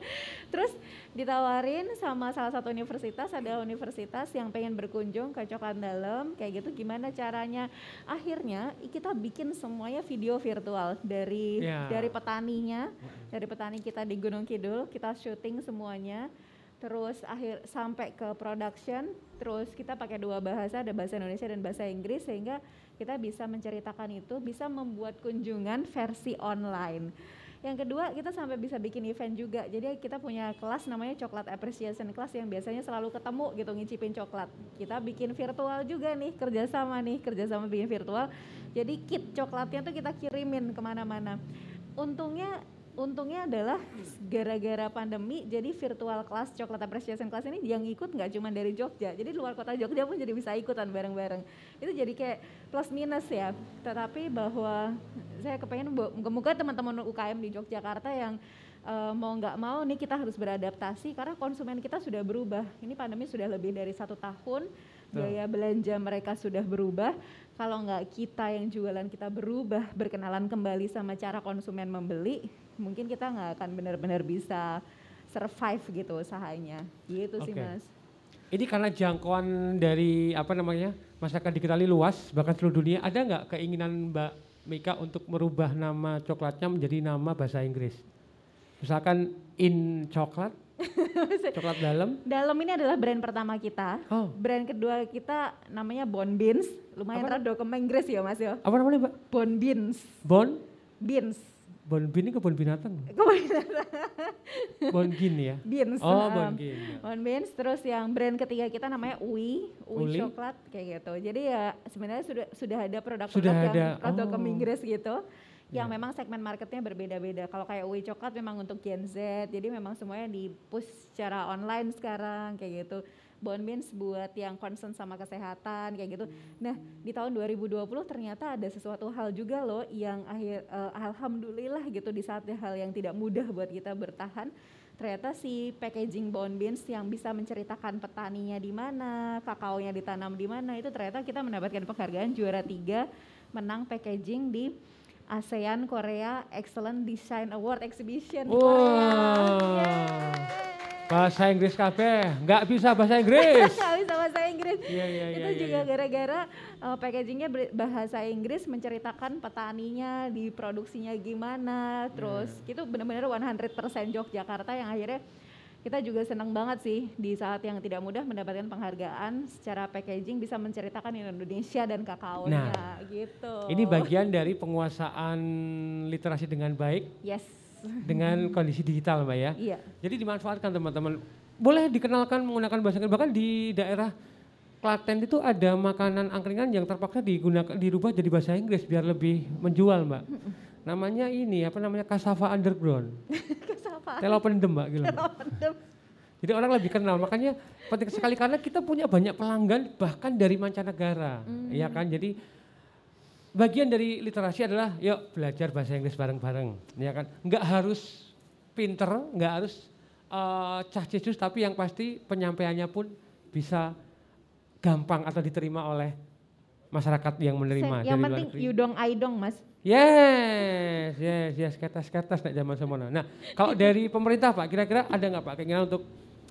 Terus ditawarin sama salah satu universitas, ada universitas yang pengen berkunjung ke Coklat Dalam, kayak gitu gimana caranya. Akhirnya kita bikin semuanya video virtual dari Ya. dari petaninya, dari petani kita di Gunung Kidul, kita syuting semuanya. Terus akhir sampai ke production, terus kita pakai dua bahasa, ada bahasa Indonesia dan bahasa Inggris sehingga kita bisa menceritakan itu, bisa membuat kunjungan versi online. Yang kedua, kita sampai bisa bikin event juga. Jadi kita punya kelas namanya Coklat Appreciation Class yang biasanya selalu ketemu gitu ngicipin coklat. Kita bikin virtual juga nih, kerjasama nih, kerjasama bikin virtual. Jadi kit coklatnya tuh kita kirimin ke mana-mana. Untungnya untungnya adalah gara-gara pandemi jadi virtual class coklat appreciation class ini yang ikut nggak cuma dari Jogja. Jadi luar kota Jogja pun jadi bisa ikutan bareng-bareng. Itu jadi kayak plus minus ya. Tetapi bahwa saya kepengen moga teman-teman UKM di Yogyakarta yang eh, mau nggak mau nih kita harus beradaptasi karena konsumen kita sudah berubah. Ini pandemi sudah lebih dari satu tahun gaya belanja mereka sudah berubah. Kalau nggak kita yang jualan kita berubah berkenalan kembali sama cara konsumen membeli mungkin kita nggak akan benar-benar bisa survive gitu usahanya. Gitu sih Oke. mas. Ini karena jangkauan dari apa namanya masyarakat diketahui luas bahkan seluruh dunia ada nggak keinginan Mbak Mika untuk merubah nama coklatnya menjadi nama bahasa Inggris? Misalkan in coklat, coklat dalam. dalam ini adalah brand pertama kita. Oh, brand kedua kita namanya Bon Beans. Lumayan rada ke Inggris ya mas ya? Apa namanya Mbak? Bon Beans. Bon, Beans bon bin ini kebun binatang. Kemudian Bon gin ya. Beans Oh, bon gin. ya. Terus yang brand ketiga kita namanya Ui, Ui, Uli. coklat kayak gitu. Jadi ya sebenarnya sudah sudah ada produk-produk Sudah yang ada, produk oh. ke Inggris gitu. Yang Ya. memang segmen marketnya berbeda-beda. Kalau kayak Ui coklat memang untuk Gen Z, jadi memang semuanya di push secara online sekarang kayak gitu. Bon Beans buat yang concern sama kesehatan kayak gitu. Nah di tahun 2020 ternyata ada sesuatu hal juga loh yang akhir eh, alhamdulillah gitu di saat hal yang tidak mudah buat kita bertahan ternyata si packaging Bon Beans yang bisa menceritakan petaninya di mana, kakaonya ditanam di mana itu ternyata kita mendapatkan penghargaan juara tiga menang packaging di ASEAN Korea Excellent Design Award Exhibition Wah. Korea. Yeay. Bahasa Inggris kabeh, nggak bisa bahasa Inggris. Nggak bisa bahasa Inggris. Iya, iya, itu iya, iya, juga iya. gara-gara uh, packagingnya bahasa Inggris menceritakan petaninya, diproduksinya gimana, terus Iya. itu benar-benar 100% Yogyakarta yang akhirnya kita juga senang banget sih di saat yang tidak mudah mendapatkan penghargaan secara packaging bisa menceritakan Indonesia dan kakaonya gitu. Ini bagian dari penguasaan literasi dengan baik Yes. Dengan kondisi digital Mbak ya. Iya. Jadi dimanfaatkan teman-teman. Boleh dikenalkan menggunakan bahasa Inggris. Bahkan di daerah Klaten itu ada makanan angkringan yang terpaksa digunakan dirubah jadi bahasa Inggris biar lebih menjual Mbak. Namanya ini apa namanya cassava underground. Kesapa. Telo pendem Mbak gitu. Pendem. Jadi orang lebih kenal, makanya penting sekali karena kita punya banyak pelanggan bahkan dari mancanegara, Hmm. ya kan? Jadi bagian dari literasi adalah yuk belajar bahasa Inggris bareng-bareng, ya kan? Nggak harus pinter, nggak harus eh, cah tapi yang pasti penyampaiannya pun bisa gampang atau diterima oleh masyarakat yang menerima Yang dari penting you dong I dong mas. Yes, yes, yes, kertas-kertas nek zaman semono. Nah, kalau dari pemerintah Pak, kira-kira ada nggak Pak keinginan untuk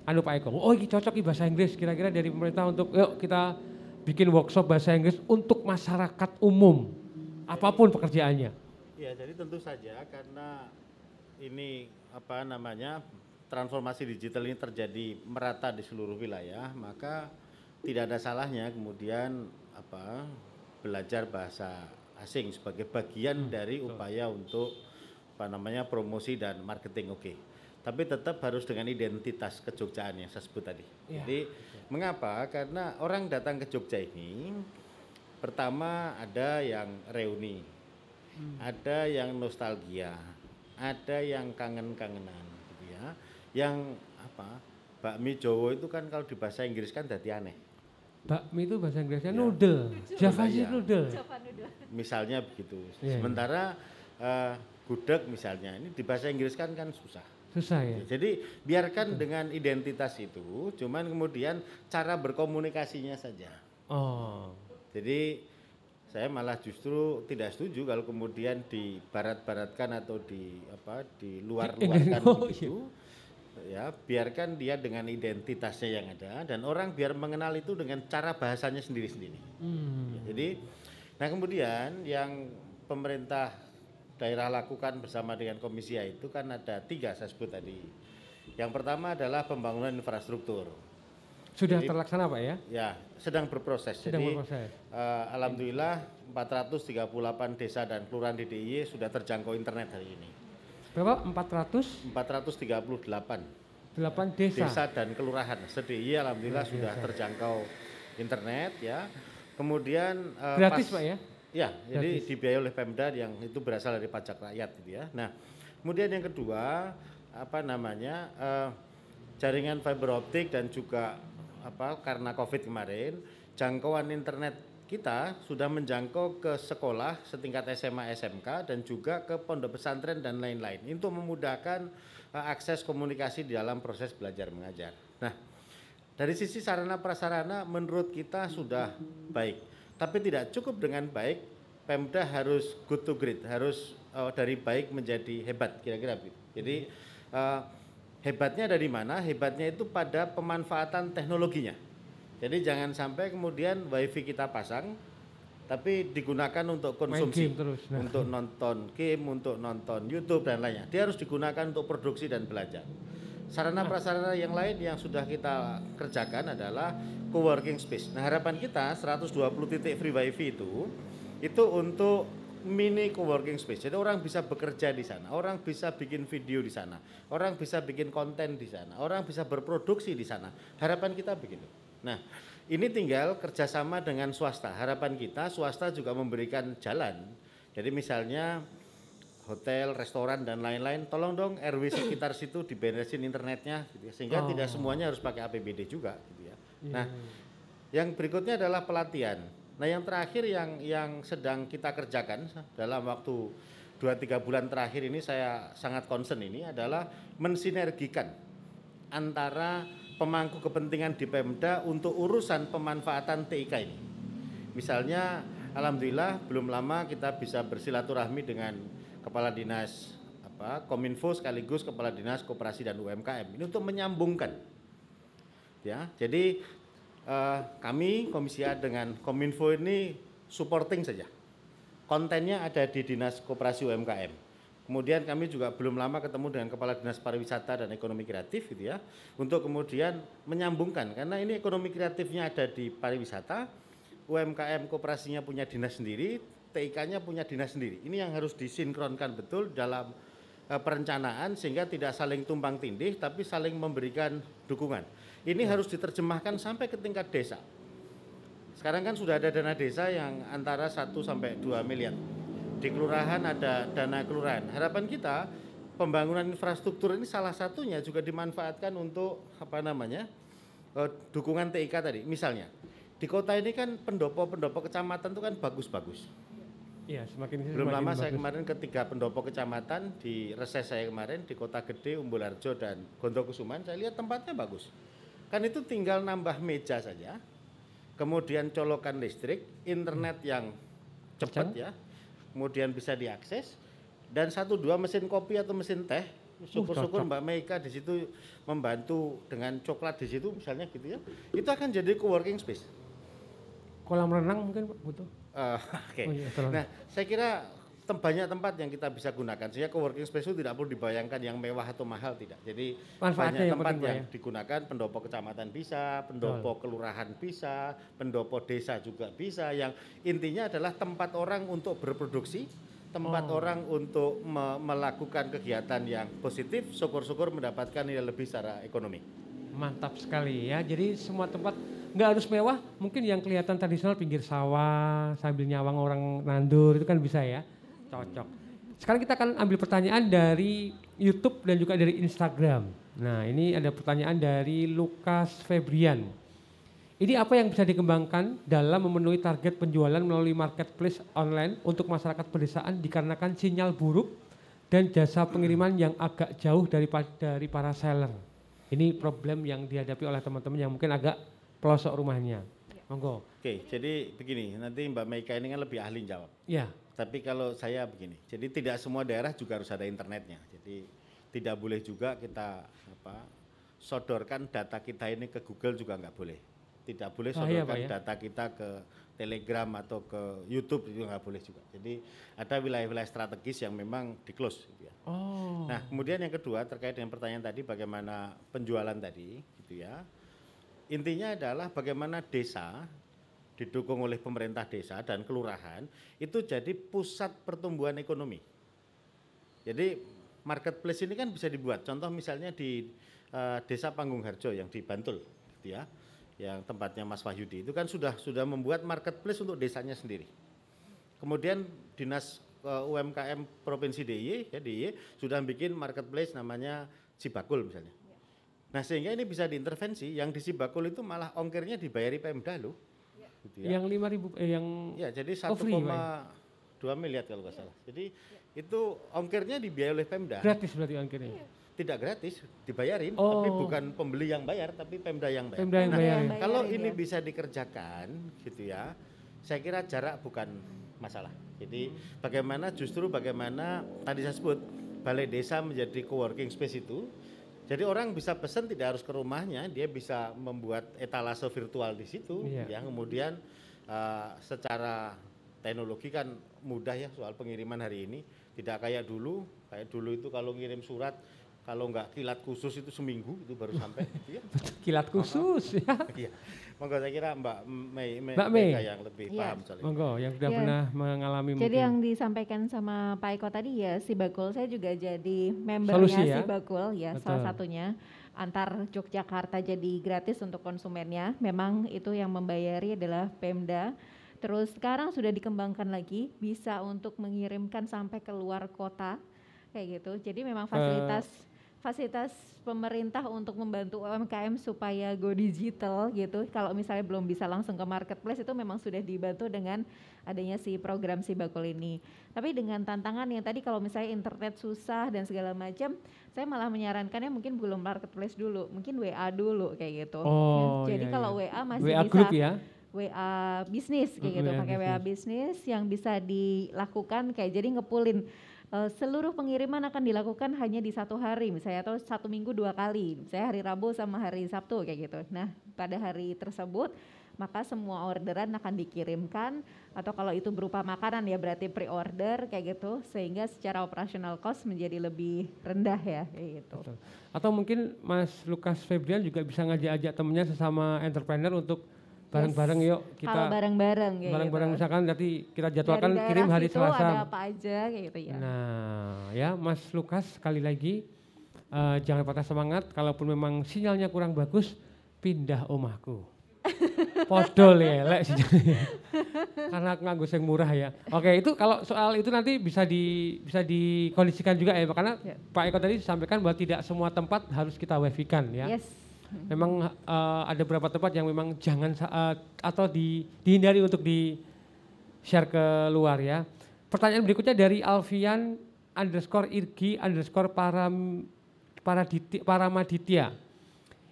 anu Pak Eko? Oh, ini cocok ini bahasa Inggris. Kira-kira dari pemerintah untuk yuk kita bikin workshop bahasa Inggris untuk masyarakat umum, apa pun pekerjaannya. Ya, jadi tentu saja karena ini apa namanya transformasi digital ini terjadi merata di seluruh wilayah, maka tidak ada salahnya kemudian apa belajar bahasa asing sebagai bagian dari upaya untuk apa namanya promosi dan marketing oke. Tapi tetap harus dengan identitas kejogjaan yang saya sebut tadi. Iya, Jadi mengapa? Karena orang datang ke Jogja ini pertama ada yang reuni, ada yang nostalgia, ada yang kangen-kangenan gitu ya. Yang apa? Bakmi Jawa itu kan kalau di bahasa Inggris kan jadi aneh. Bakmi itu bahasa Inggrisnya Ya. noodle, Javanese Iya. noodle. Misalnya begitu. Iya. Sementara eh, gudeg misalnya ini di bahasa Inggris kan kan susah. Susah ya. Jadi biarkan dengan identitas itu, cuman kemudian cara berkomunikasinya saja. Oh, Jadi saya malah justru tidak setuju kalau kemudian dibarat-baratkan atau di apa di luar-luarkan Oh, begitu. Ya, biarkan dia dengan identitasnya yang ada dan orang biar mengenal itu dengan cara bahasanya sendiri-sendiri. hmm. Jadi, nah kemudian yang pemerintah daerah lakukan bersama dengan komisi A itu kan ada tiga saya sebut tadi. Yang pertama adalah pembangunan infrastruktur. sudah Jadi- terlaksana Pak ya? Ya, sedang berproses. Sedang Jadi, berproses. eh, alhamdulillah 438 desa dan kelurahan di DIY sudah terjangkau internet hari ini. Berapa? 400 438 delapan desa. desa dan kelurahan se-DIY alhamdulillah sudah terjangkau internet ya. Kemudian eh, Gratis pas- Pak ya? Ya, jadi Gratis. dibiayai oleh Pemda yang itu berasal dari pajak rakyat gitu ya. Nah, kemudian yang kedua apa namanya eh, jaringan fiber optik dan juga apa karena Covid kemarin jangkauan internet kita sudah menjangkau ke sekolah setingkat SMA SMK dan juga ke pondok pesantren dan lain-lain untuk memudahkan eh, akses komunikasi di dalam proses belajar mengajar. Nah, dari sisi sarana prasarana menurut kita sudah baik, tapi tidak cukup dengan baik. Pemda harus good to great, harus eh, dari baik menjadi hebat kira-kira begitu. Jadi eh, hebatnya dari mana? Hebatnya itu pada pemanfaatan teknologinya. Jadi jangan sampai kemudian wifi kita pasang tapi digunakan untuk konsumsi, terus. Nah. untuk nonton game, untuk nonton YouTube dan lainnya. Dia harus digunakan untuk produksi dan belajar. Sarana prasarana yang lain yang sudah kita kerjakan adalah co-working space. Nah, harapan kita 120 titik free wifi itu itu untuk mini co-working space. Jadi orang bisa bekerja di sana, orang bisa bikin video di sana, orang bisa bikin konten di sana, orang bisa berproduksi di sana. Harapan kita begitu. Nah, ini tinggal kerjasama dengan swasta. Harapan kita swasta juga memberikan jalan. Jadi misalnya hotel, restoran dan lain-lain, tolong dong RW sekitar situ diberesin internetnya, gitu ya. sehingga Oh. tidak semuanya harus pakai APBD juga. Gitu ya. Iya, Nah, yang berikutnya adalah pelatihan. Nah, yang terakhir yang yang sedang kita kerjakan dalam waktu 2-3 bulan terakhir ini saya sangat concern ini adalah mensinergikan antara pemangku kepentingan di Pemda untuk urusan pemanfaatan TIK ini. Misalnya, alhamdulillah belum lama kita bisa bersilaturahmi dengan kepala dinas apa Kominfo sekaligus kepala dinas koperasi dan UMKM ini untuk menyambungkan ya. Jadi eh, kami Komisi A dengan Kominfo ini supporting saja. Kontennya ada di Dinas Koperasi UMKM. Kemudian kami juga belum lama ketemu dengan Kepala Dinas Pariwisata dan Ekonomi Kreatif gitu ya, untuk kemudian menyambungkan karena ini ekonomi kreatifnya ada di pariwisata, UMKM koperasinya punya dinas sendiri, TIK-nya punya dinas sendiri. Ini yang harus disinkronkan betul dalam eh, perencanaan sehingga tidak saling tumpang tindih tapi saling memberikan dukungan. Ini harus diterjemahkan sampai ke tingkat desa. Sekarang kan sudah ada dana desa yang antara 1 sampai 2 miliar. Di kelurahan ada dana kelurahan. Harapan kita pembangunan infrastruktur ini salah satunya juga dimanfaatkan untuk apa namanya eh, dukungan TIK tadi. Misalnya di kota ini kan pendopo-pendopo kecamatan itu kan bagus-bagus. Iya, semakin Belum semakin lama saya kemarin ketiga pendopo kecamatan di reses saya kemarin di Kota Gede, Umbul Harjo dan Gondokusuman, saya lihat tempatnya bagus. Kan itu tinggal nambah meja saja, kemudian colokan listrik, internet yang cepat ya, kemudian bisa diakses, dan satu dua mesin kopi atau mesin teh. Syukur-syukur cocok. Mbak Meika di situ membantu dengan coklat di situ misalnya gitu ya, itu akan jadi co-working space. Kolam renang mungkin Pak, butuh. Eh, Oke. Oh iya. Nah, saya kira tem- banyak tempat yang kita bisa gunakan. Sehingga coworking space itu tidak perlu dibayangkan yang mewah atau mahal tidak. Jadi Manfaatnya banyak yang tempat yang ya. digunakan pendopo kecamatan bisa, pendopo kelurahan bisa, pendopo desa juga bisa. Yang intinya adalah tempat orang untuk berproduksi, tempat Oh. orang untuk me- melakukan kegiatan yang positif, syukur-syukur mendapatkan nilai lebih secara ekonomi. Mantap sekali ya. Jadi semua tempat nggak harus mewah, mungkin yang kelihatan tradisional pinggir sawah sambil nyawang orang nandur itu kan bisa ya. Cocok. Sekarang kita akan ambil pertanyaan dari YouTube dan juga dari Instagram. Nah, ini ada pertanyaan dari Lukas Febrian. Ini apa yang bisa dikembangkan dalam memenuhi target penjualan melalui marketplace online untuk masyarakat pedesaan dikarenakan sinyal buruk dan jasa pengiriman yang agak jauh dari, dari para seller. Ini problem yang dihadapi oleh teman-teman yang mungkin agak pelosok rumahnya. Monggo. Oke, jadi begini, nanti Mbak Meika ini kan lebih ahli jawab. Ya, Tapi kalau saya begini, jadi tidak semua daerah juga harus ada internetnya. Jadi tidak boleh juga kita apa sodorkan data kita ini ke Google juga nggak boleh. Tidak boleh Bahaya, sodorkan Pak, ya? data kita ke Telegram atau ke YouTube itu nggak boleh juga. Jadi ada wilayah-wilayah strategis yang memang di close. Gitu ya. Oh. Nah kemudian yang kedua terkait dengan pertanyaan tadi bagaimana penjualan tadi, gitu ya. Intinya adalah bagaimana desa didukung oleh pemerintah desa dan kelurahan itu jadi pusat pertumbuhan ekonomi. Jadi marketplace ini kan bisa dibuat. Contoh misalnya di eh, Desa Panggung Harjo yang di Bantul, gitu ya, yang tempatnya Mas Wahyudi itu kan sudah sudah membuat marketplace untuk desanya sendiri. Kemudian dinas eh, UMKM Provinsi DIY, ya DIY sudah bikin marketplace namanya Cibakul misalnya. Nah sehingga ini bisa diintervensi. Yang di Cibakul itu malah ongkirnya dibayari Pemda loh. Gitu ya. yang 5000 eh, yang Ya, jadi Oh, free, Pak, 1,2 miliar kalau nggak salah. Jadi itu ongkirnya dibiayai oleh Pemda. gratis berarti ongkirnya. Tidak gratis, dibayarin, Oh. tapi bukan pembeli yang bayar, tapi Pemda yang bayar. Pemda yang Nah, bayarin. Kalau Bayarin, ini ya. bisa dikerjakan, gitu ya, saya kira jarak bukan masalah. Jadi bagaimana justru bagaimana tadi saya sebut balai desa menjadi co-working space itu. Jadi orang bisa pesan tidak harus ke rumahnya, dia bisa membuat etalase virtual di situ, Iya. ya. Kemudian eh, secara teknologi kan mudah ya soal pengiriman hari ini, tidak kayak dulu. Kayak dulu itu kalau ngirim surat kalau nggak kilat khusus itu seminggu itu baru sampai. gitu ya. Kilat khusus ya. Iya. Monggo saya kira Mbak Mei, Mei, Mbak Mei. Yang lebih Iya. paham soal ini. Monggo yang sudah Ya. pernah mengalami Jadi mungkin. yang disampaikan sama Pak Eko tadi ya si Bakul saya juga jadi membernya Solusi ya? si Bakul ya salah Betul. satunya antar Yogyakarta jadi gratis untuk konsumennya. Memang itu yang membayari adalah Pemda. Terus sekarang sudah dikembangkan lagi bisa untuk mengirimkan sampai ke luar kota kayak gitu. Jadi memang fasilitas fasilitas pemerintah untuk membantu UMKM supaya go digital gitu. Kalau misalnya belum bisa langsung ke marketplace itu memang sudah dibantu dengan adanya si program si bakul ini. Tapi dengan tantangan yang tadi kalau misalnya internet susah dan segala macam, saya malah menyarankannya mungkin belum marketplace dulu, mungkin WA dulu kayak gitu. Oh, Jadi iya, kalau iya. WA masih WA bisa group ya. WA bisnis kayak gitu, pakai WA bisnis yang bisa dilakukan kayak jadi ngepulin seluruh pengiriman akan dilakukan hanya di satu hari misalnya atau satu minggu dua kali, saya hari Rabu sama hari Sabtu kayak gitu. Nah pada hari tersebut maka semua orderan akan dikirimkan atau kalau itu berupa makanan ya berarti pre-order kayak gitu sehingga secara operasional cost menjadi lebih rendah ya kayak gitu. Atau mungkin Mas Lukas Febrian juga bisa ngajak-ajak temennya sesama entrepreneur untuk bareng-bareng yuk kita Kalau bareng-bareng kayak bareng-bareng gitu. misalkan nanti kita Dari jadwalkan daerah kirim hari Selasa. ada apa aja kayak gitu ya. Nah, ya Mas Lukas sekali lagi eh, jangan patah semangat kalaupun memang sinyalnya kurang bagus pindah omahku. Podol ya, lek. Karena aku nganggo yang murah ya. Oke, itu kalau soal itu nanti bisa di bisa dikondisikan juga ya, karena Ya. Pak Eko tadi sampaikan bahwa tidak semua tempat harus kita wifi kan ya. Yes. Memang eh, ada beberapa tempat yang memang jangan eh, atau di, dihindari untuk di share ke luar ya. Pertanyaan berikutnya dari Alfian underscore Irgi underscore param, paraditi, Paramaditya.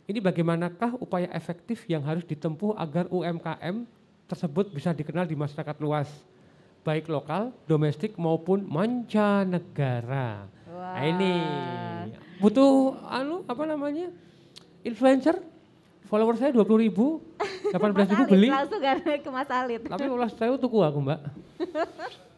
Ini bagaimanakah upaya efektif yang harus ditempuh agar UMKM tersebut bisa dikenal di masyarakat luas, baik lokal, domestik maupun mancanegara. Nah ini butuh anu apa namanya influencer, follower saya 20 ribu, 18 ribu beli, langsung kan ke Mas Alit. tapi ulas saya tuku aku mbak.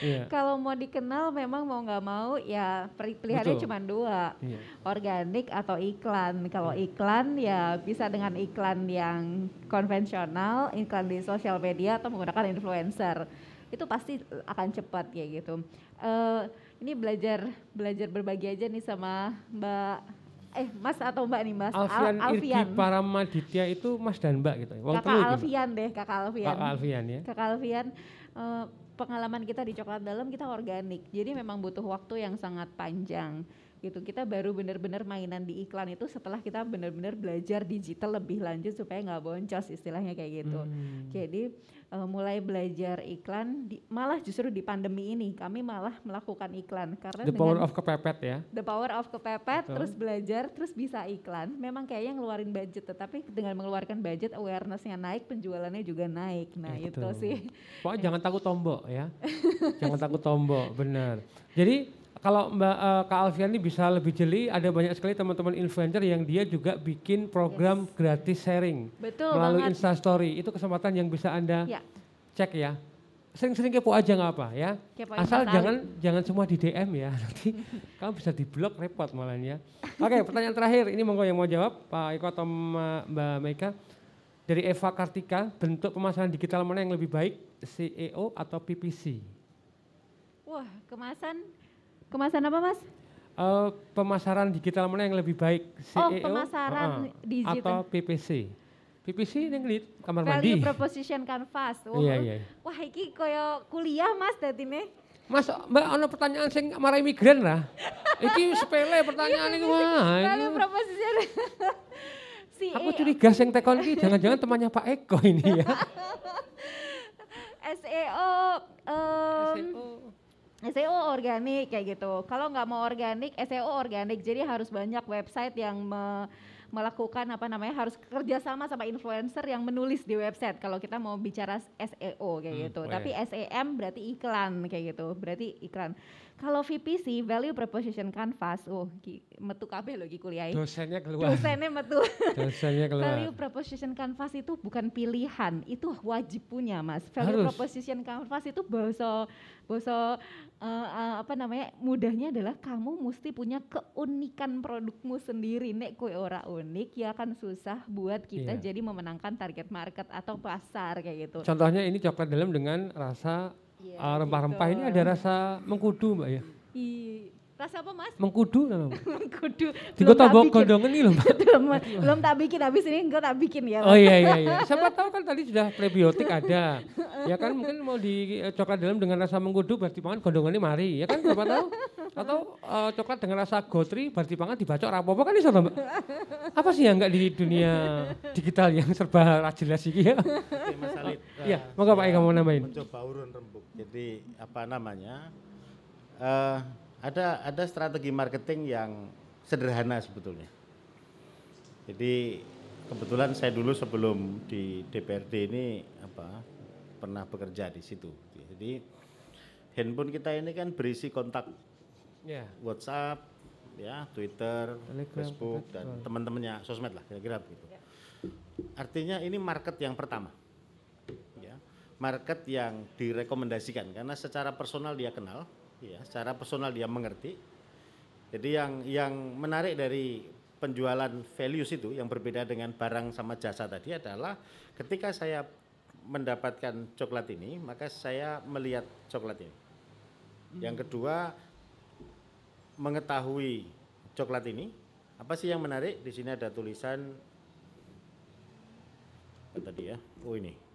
Iya. Kalau mau dikenal memang mau nggak mau ya pilihannya cuma dua, Iya. organik atau iklan. Kalau iklan ya bisa dengan iklan yang konvensional, iklan di sosial media atau menggunakan influencer. Itu pasti akan cepat kayak gitu. Eh, ini belajar belajar berbagi aja nih sama Mbak eh Mas atau Mbak nih Mas Alfian, Al- Irgi Paramaditya itu Mas dan Mbak gitu. ya? Wong Kakak Mbak. Alfian deh, Kakak Alfian. Kakak Alfian ya. Kakak Alfian, eh, pengalaman kita di coklat dalam kita organik, jadi memang butuh waktu yang sangat panjang gitu. Kita baru benar-benar mainan di iklan itu setelah kita benar-benar belajar digital lebih lanjut supaya nggak boncos istilahnya kayak gitu. Hmm. Jadi eh, mulai belajar iklan, di- malah justru di pandemi ini kami malah melakukan iklan karena The power of kepepet ya. The power of kepepet, Betul. terus belajar, terus bisa iklan. Memang kayaknya ngeluarin budget, tetapi dengan mengeluarkan budget, awarenessnya naik, penjualannya juga naik. Nah itu Betul. sih. Pokoknya jangan takut tombok ya. jangan takut tombok, benar. Jadi kalau Mbak eh, Kak Alfian ini bisa lebih jeli, ada banyak sekali teman-teman influencer yang dia juga bikin program gratis sharing Betul melalui banget. Instastory. Itu kesempatan yang bisa Anda Ya. cek ya. Sering-sering kepo aja nggak apa ya. Kepoin Asal jangan jangan semua di DM ya. Nanti kamu bisa di blok repot malahnya. Oke, pertanyaan terakhir. Ini monggo yang mau jawab Pak Eko atau Mbak Meka. Dari Eva Kartika, bentuk pemasaran digital mana yang lebih baik, CEO atau PPC? Wah kemasan, kemasan apa mas? Eh, pemasaran digital mana yang lebih baik, Oh, CEO pemasaran Heeh. digital. atau PPC? PPC ini di kamar Value mandi. proposition canvas. Wah, Iya, iya. Wah iki koyo kuliah mas nih. Mas, Mbak, ono pertanyaan sing marah migran lah. Iki sepele pertanyaan itu mah. Value ini. proposition. si Aku curiga sing tekon iki jangan-jangan temannya Pak Eko ini ya. SEO, em, SEO organik kayak gitu. Kalau nggak mau organik, SEO organik. Jadi harus banyak website yang me- melakukan apa namanya harus kerjasama sama influencer yang menulis di website. Kalau kita mau bicara SEO kayak Hmm, gitu. oh Tapi iya. SEM berarti iklan kayak gitu. Berarti iklan. Kalau VPC value proposition canvas, oh ki- metu kabeh ki kuliah. Dosennya keluar. Dosennya metu. Dosennya keluar. Value proposition canvas itu bukan pilihan, itu wajib punya, Mas. Value Harus. proposition canvas itu bahasa bahasa eh, eh, apa namanya? Mudahnya adalah kamu mesti punya keunikan produkmu sendiri. Nek kue ora unik ya kan susah buat kita Iya. jadi memenangkan target market atau pasar kayak gitu. Contohnya ini coklat dalam dengan rasa Iya, uh, rempah-rempah gitu. ini ada rasa mengkudu mbak ya. Ih, rasa apa, Mas? Mengkudu nama. Kudu. Tiga belum tak gondongan ini loh mbak. belum, belum tak bikin, habis ini enggak tak bikin ya. Oh iya iya iya. Siapa tahu kan tadi sudah prebiotik ada. Ya kan mungkin mau di eh, coklat dalam dengan rasa mengkudu berarti pangan gondongannya mari. Ya kan siapa tahu. Atau eh, coklat dengan rasa gotri berarti pangan dibacok rapopo kan bisa mbak. Apa sih yang enggak di dunia digital yang serba jelas ini ya. Oke, Mas Alit. Iya, eh, moga Pak Eka mau nambahin. Mencoba urun rembuk. Jadi apa namanya? eh, ada ada strategi marketing yang sederhana sebetulnya. Jadi kebetulan saya dulu sebelum di DPRD ini apa pernah bekerja di situ. Jadi handphone kita ini kan berisi kontak Ya. WhatsApp, ya, Twitter, Telegram, Facebook dan teman-temannya sosmed lah kira-kira begitu. Artinya ini market yang pertama. Ya. Market yang direkomendasikan karena secara personal dia kenal, ya, secara personal dia mengerti. Jadi yang yang menarik dari penjualan values itu yang berbeda dengan barang sama jasa tadi adalah ketika saya mendapatkan coklat ini, maka saya melihat coklat ini. Yang kedua, mengetahui coklat ini, apa sih yang menarik? Di sini ada tulisan tadi ya? Oh ini.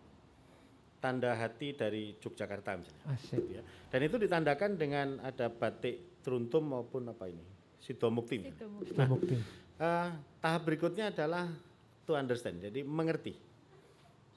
Tanda hati dari Yogyakarta misalnya. Asik. Gitu ya. Dan itu ditandakan dengan ada batik teruntum maupun apa ini sidomukti. misalnya. Nah. Eh, tahap berikutnya adalah to understand, jadi mengerti.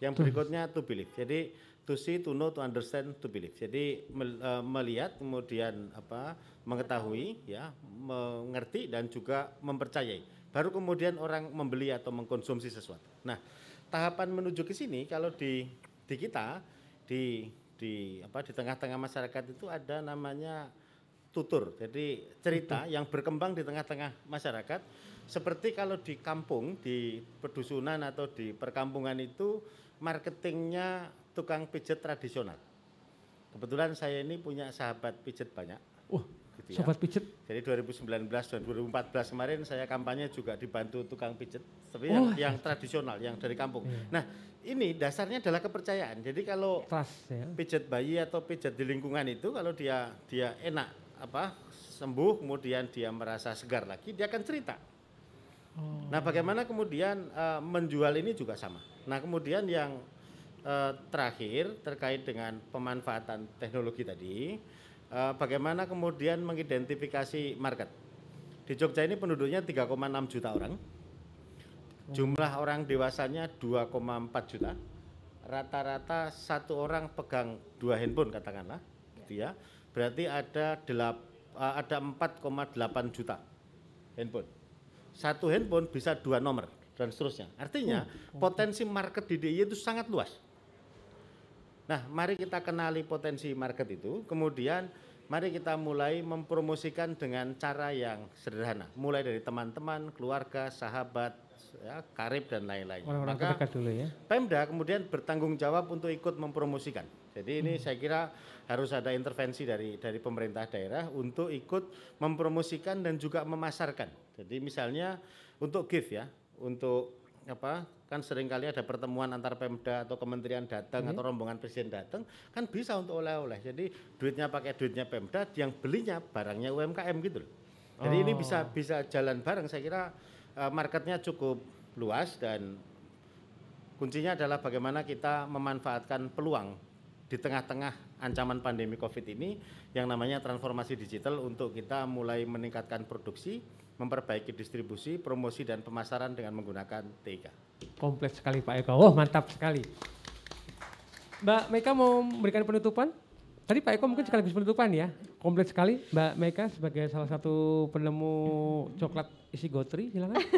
Yang berikutnya to believe. Jadi to see, to know, to understand, to believe. Jadi mel- eh, melihat kemudian apa mengetahui ya, mengerti dan juga mempercayai. Baru kemudian orang membeli atau mengkonsumsi sesuatu. Nah, tahapan menuju ke sini kalau di di kita di di apa di tengah-tengah masyarakat itu ada namanya tutur. Jadi cerita yang berkembang di tengah-tengah masyarakat seperti kalau di kampung, di pedusunan atau di perkampungan itu marketingnya tukang pijet tradisional. Kebetulan saya ini punya sahabat pijet banyak. Wah, gitu ya. sobat pijet. Jadi 2019 dan 2014 kemarin saya kampanye juga dibantu tukang pijet, tapi Oh, yang, yang tradisional, yang dari kampung. Iya. Nah, ini dasarnya adalah kepercayaan. Jadi kalau Trust ya. pijat bayi atau pijat di lingkungan itu kalau dia dia enak apa sembuh kemudian dia merasa segar lagi dia akan cerita. Oh. Nah, bagaimana kemudian eh, menjual ini juga sama. Nah, kemudian yang eh, terakhir terkait dengan pemanfaatan teknologi tadi, eh, bagaimana kemudian mengidentifikasi market. Di Jogja ini penduduknya 3,6 juta orang. Jumlah orang dewasanya 2,4 juta. Rata-rata satu orang pegang dua handphone katakanlah, gitu ya. Berarti ada delap, eh, ada 4,8 juta handphone satu handphone bisa dua nomor dan seterusnya. Artinya potensi market di DIY itu sangat luas. Nah, mari kita kenali potensi market itu, kemudian mari kita mulai mempromosikan dengan cara yang sederhana, mulai dari teman-teman, keluarga, sahabat, ya, karib dan lain-lain. Orang-orang Maka terdekat dulu ya. Pemda kemudian bertanggung jawab untuk ikut mempromosikan. Jadi ini saya kira harus ada intervensi dari dari pemerintah daerah untuk ikut mempromosikan dan juga memasarkan. Jadi misalnya untuk gift ya, untuk apa? Kan sering kali ada pertemuan antar Pemda atau kementerian datang atau rombongan presiden datang, kan bisa untuk oleh-oleh. Jadi duitnya pakai duitnya Pemda, yang belinya barangnya UMKM gitu loh. Jadi ini Oh. bisa bisa jalan bareng. Saya kira marketnya cukup luas dan kuncinya adalah bagaimana kita memanfaatkan peluang di tengah-tengah ancaman pandemi Covid ini yang namanya transformasi digital untuk kita mulai meningkatkan produksi, memperbaiki distribusi, promosi dan pemasaran dengan menggunakan TIK. Kompleks sekali Pak Eko. Oh mantap sekali. Mbak Meka mau memberikan penutupan? Tadi Pak Eko mungkin sekaligus penutupan ya. Kompleks sekali. Mbak Meka sebagai salah satu penemu coklat isi gotri silakan.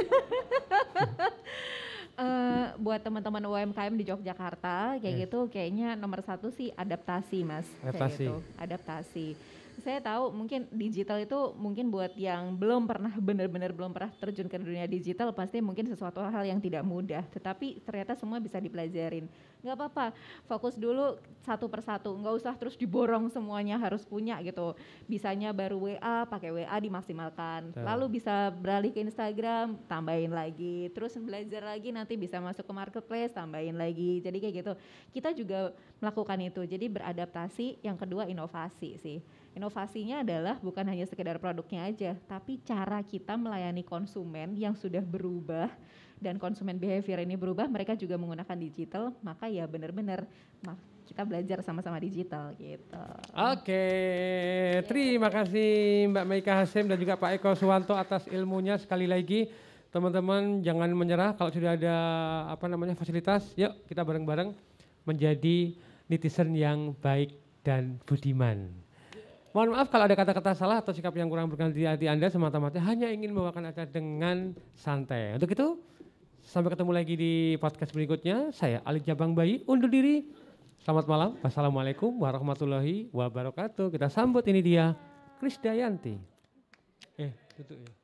Eh, buat teman-teman UMKM di Yogyakarta kayak gitu kayaknya nomor satu sih adaptasi mas kayak Adaptasi. gitu adaptasi saya tahu mungkin digital itu mungkin buat yang belum pernah benar-benar belum pernah terjun ke dunia digital pasti mungkin sesuatu hal yang tidak mudah. Tetapi ternyata semua bisa dipelajarin. Nggak apa-apa fokus dulu satu persatu. Nggak usah terus diborong semuanya harus punya gitu. Bisanya baru WA pakai WA dimaksimalkan. Lalu bisa beralih ke Instagram tambahin lagi. Terus belajar lagi nanti bisa masuk ke marketplace tambahin lagi. Jadi kayak gitu. Kita juga melakukan itu. Jadi beradaptasi yang kedua inovasi sih inovasinya adalah bukan hanya sekedar produknya aja tapi cara kita melayani konsumen yang sudah berubah dan konsumen behavior ini berubah mereka juga menggunakan digital maka ya benar-benar kita belajar sama-sama digital gitu Oke, terima kasih Mbak Meika Hasim dan juga Pak Eko Suwanto atas ilmunya sekali lagi. Teman-teman jangan menyerah kalau sudah ada apa namanya fasilitas, yuk kita bareng-bareng menjadi netizen yang baik dan budiman. Mohon maaf kalau ada kata-kata salah atau sikap yang kurang berkenan di hati Anda semata-mata hanya ingin membawakan acara dengan santai. Untuk itu, sampai ketemu lagi di podcast berikutnya. Saya Ali Jabang Bayi undur diri. Selamat malam. Wassalamualaikum warahmatullahi wabarakatuh. Kita sambut ini dia Krisdayanti. Eh, tutup ya.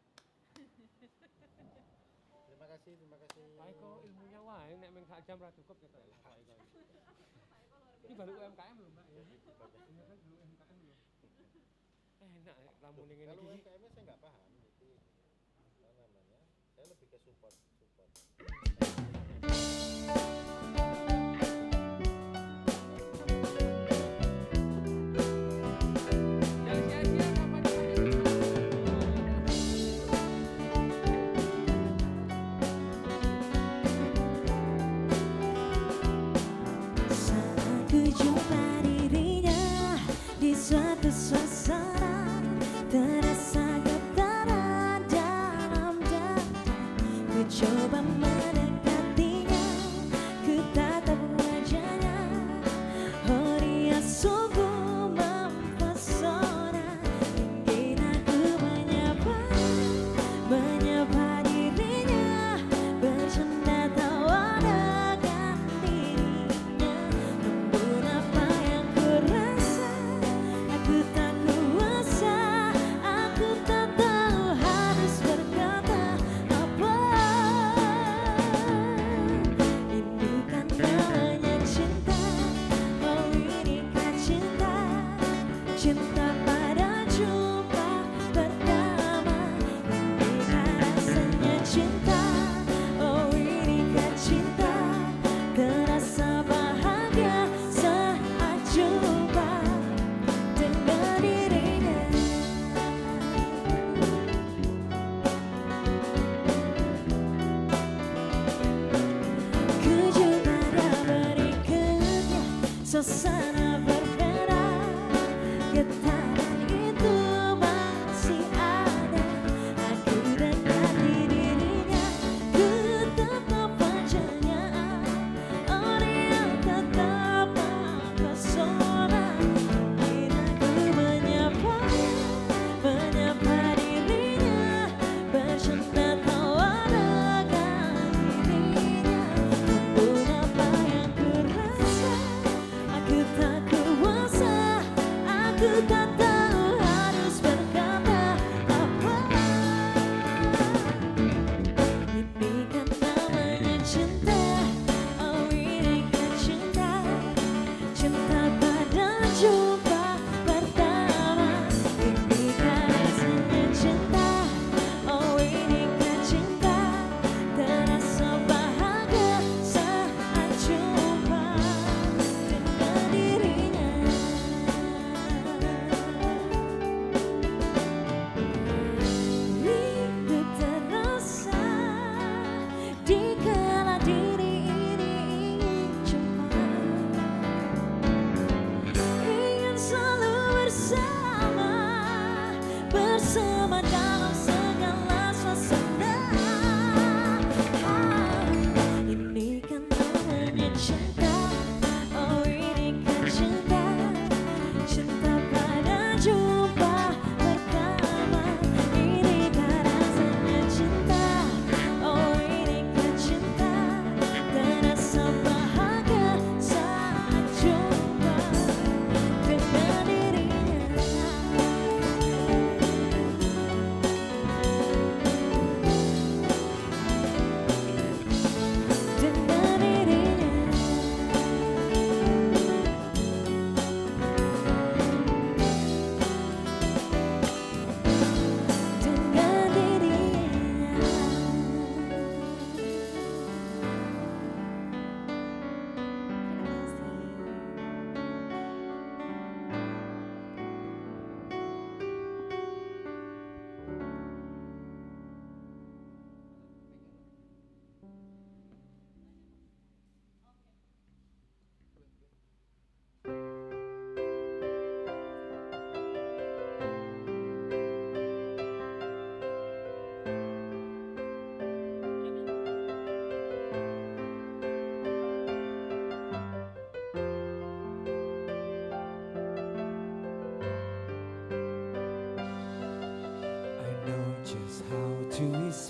suasana terasa getaran dalam dada. Ku coba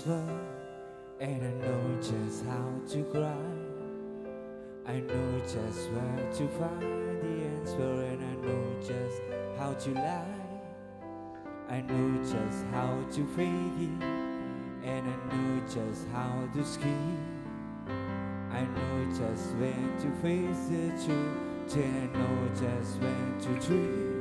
And I know just how to cry. I know just where to find the answer And I know just how to lie. I know just how to fake it And I know just how to scheme I know just when to face the truth And I know just when to dream.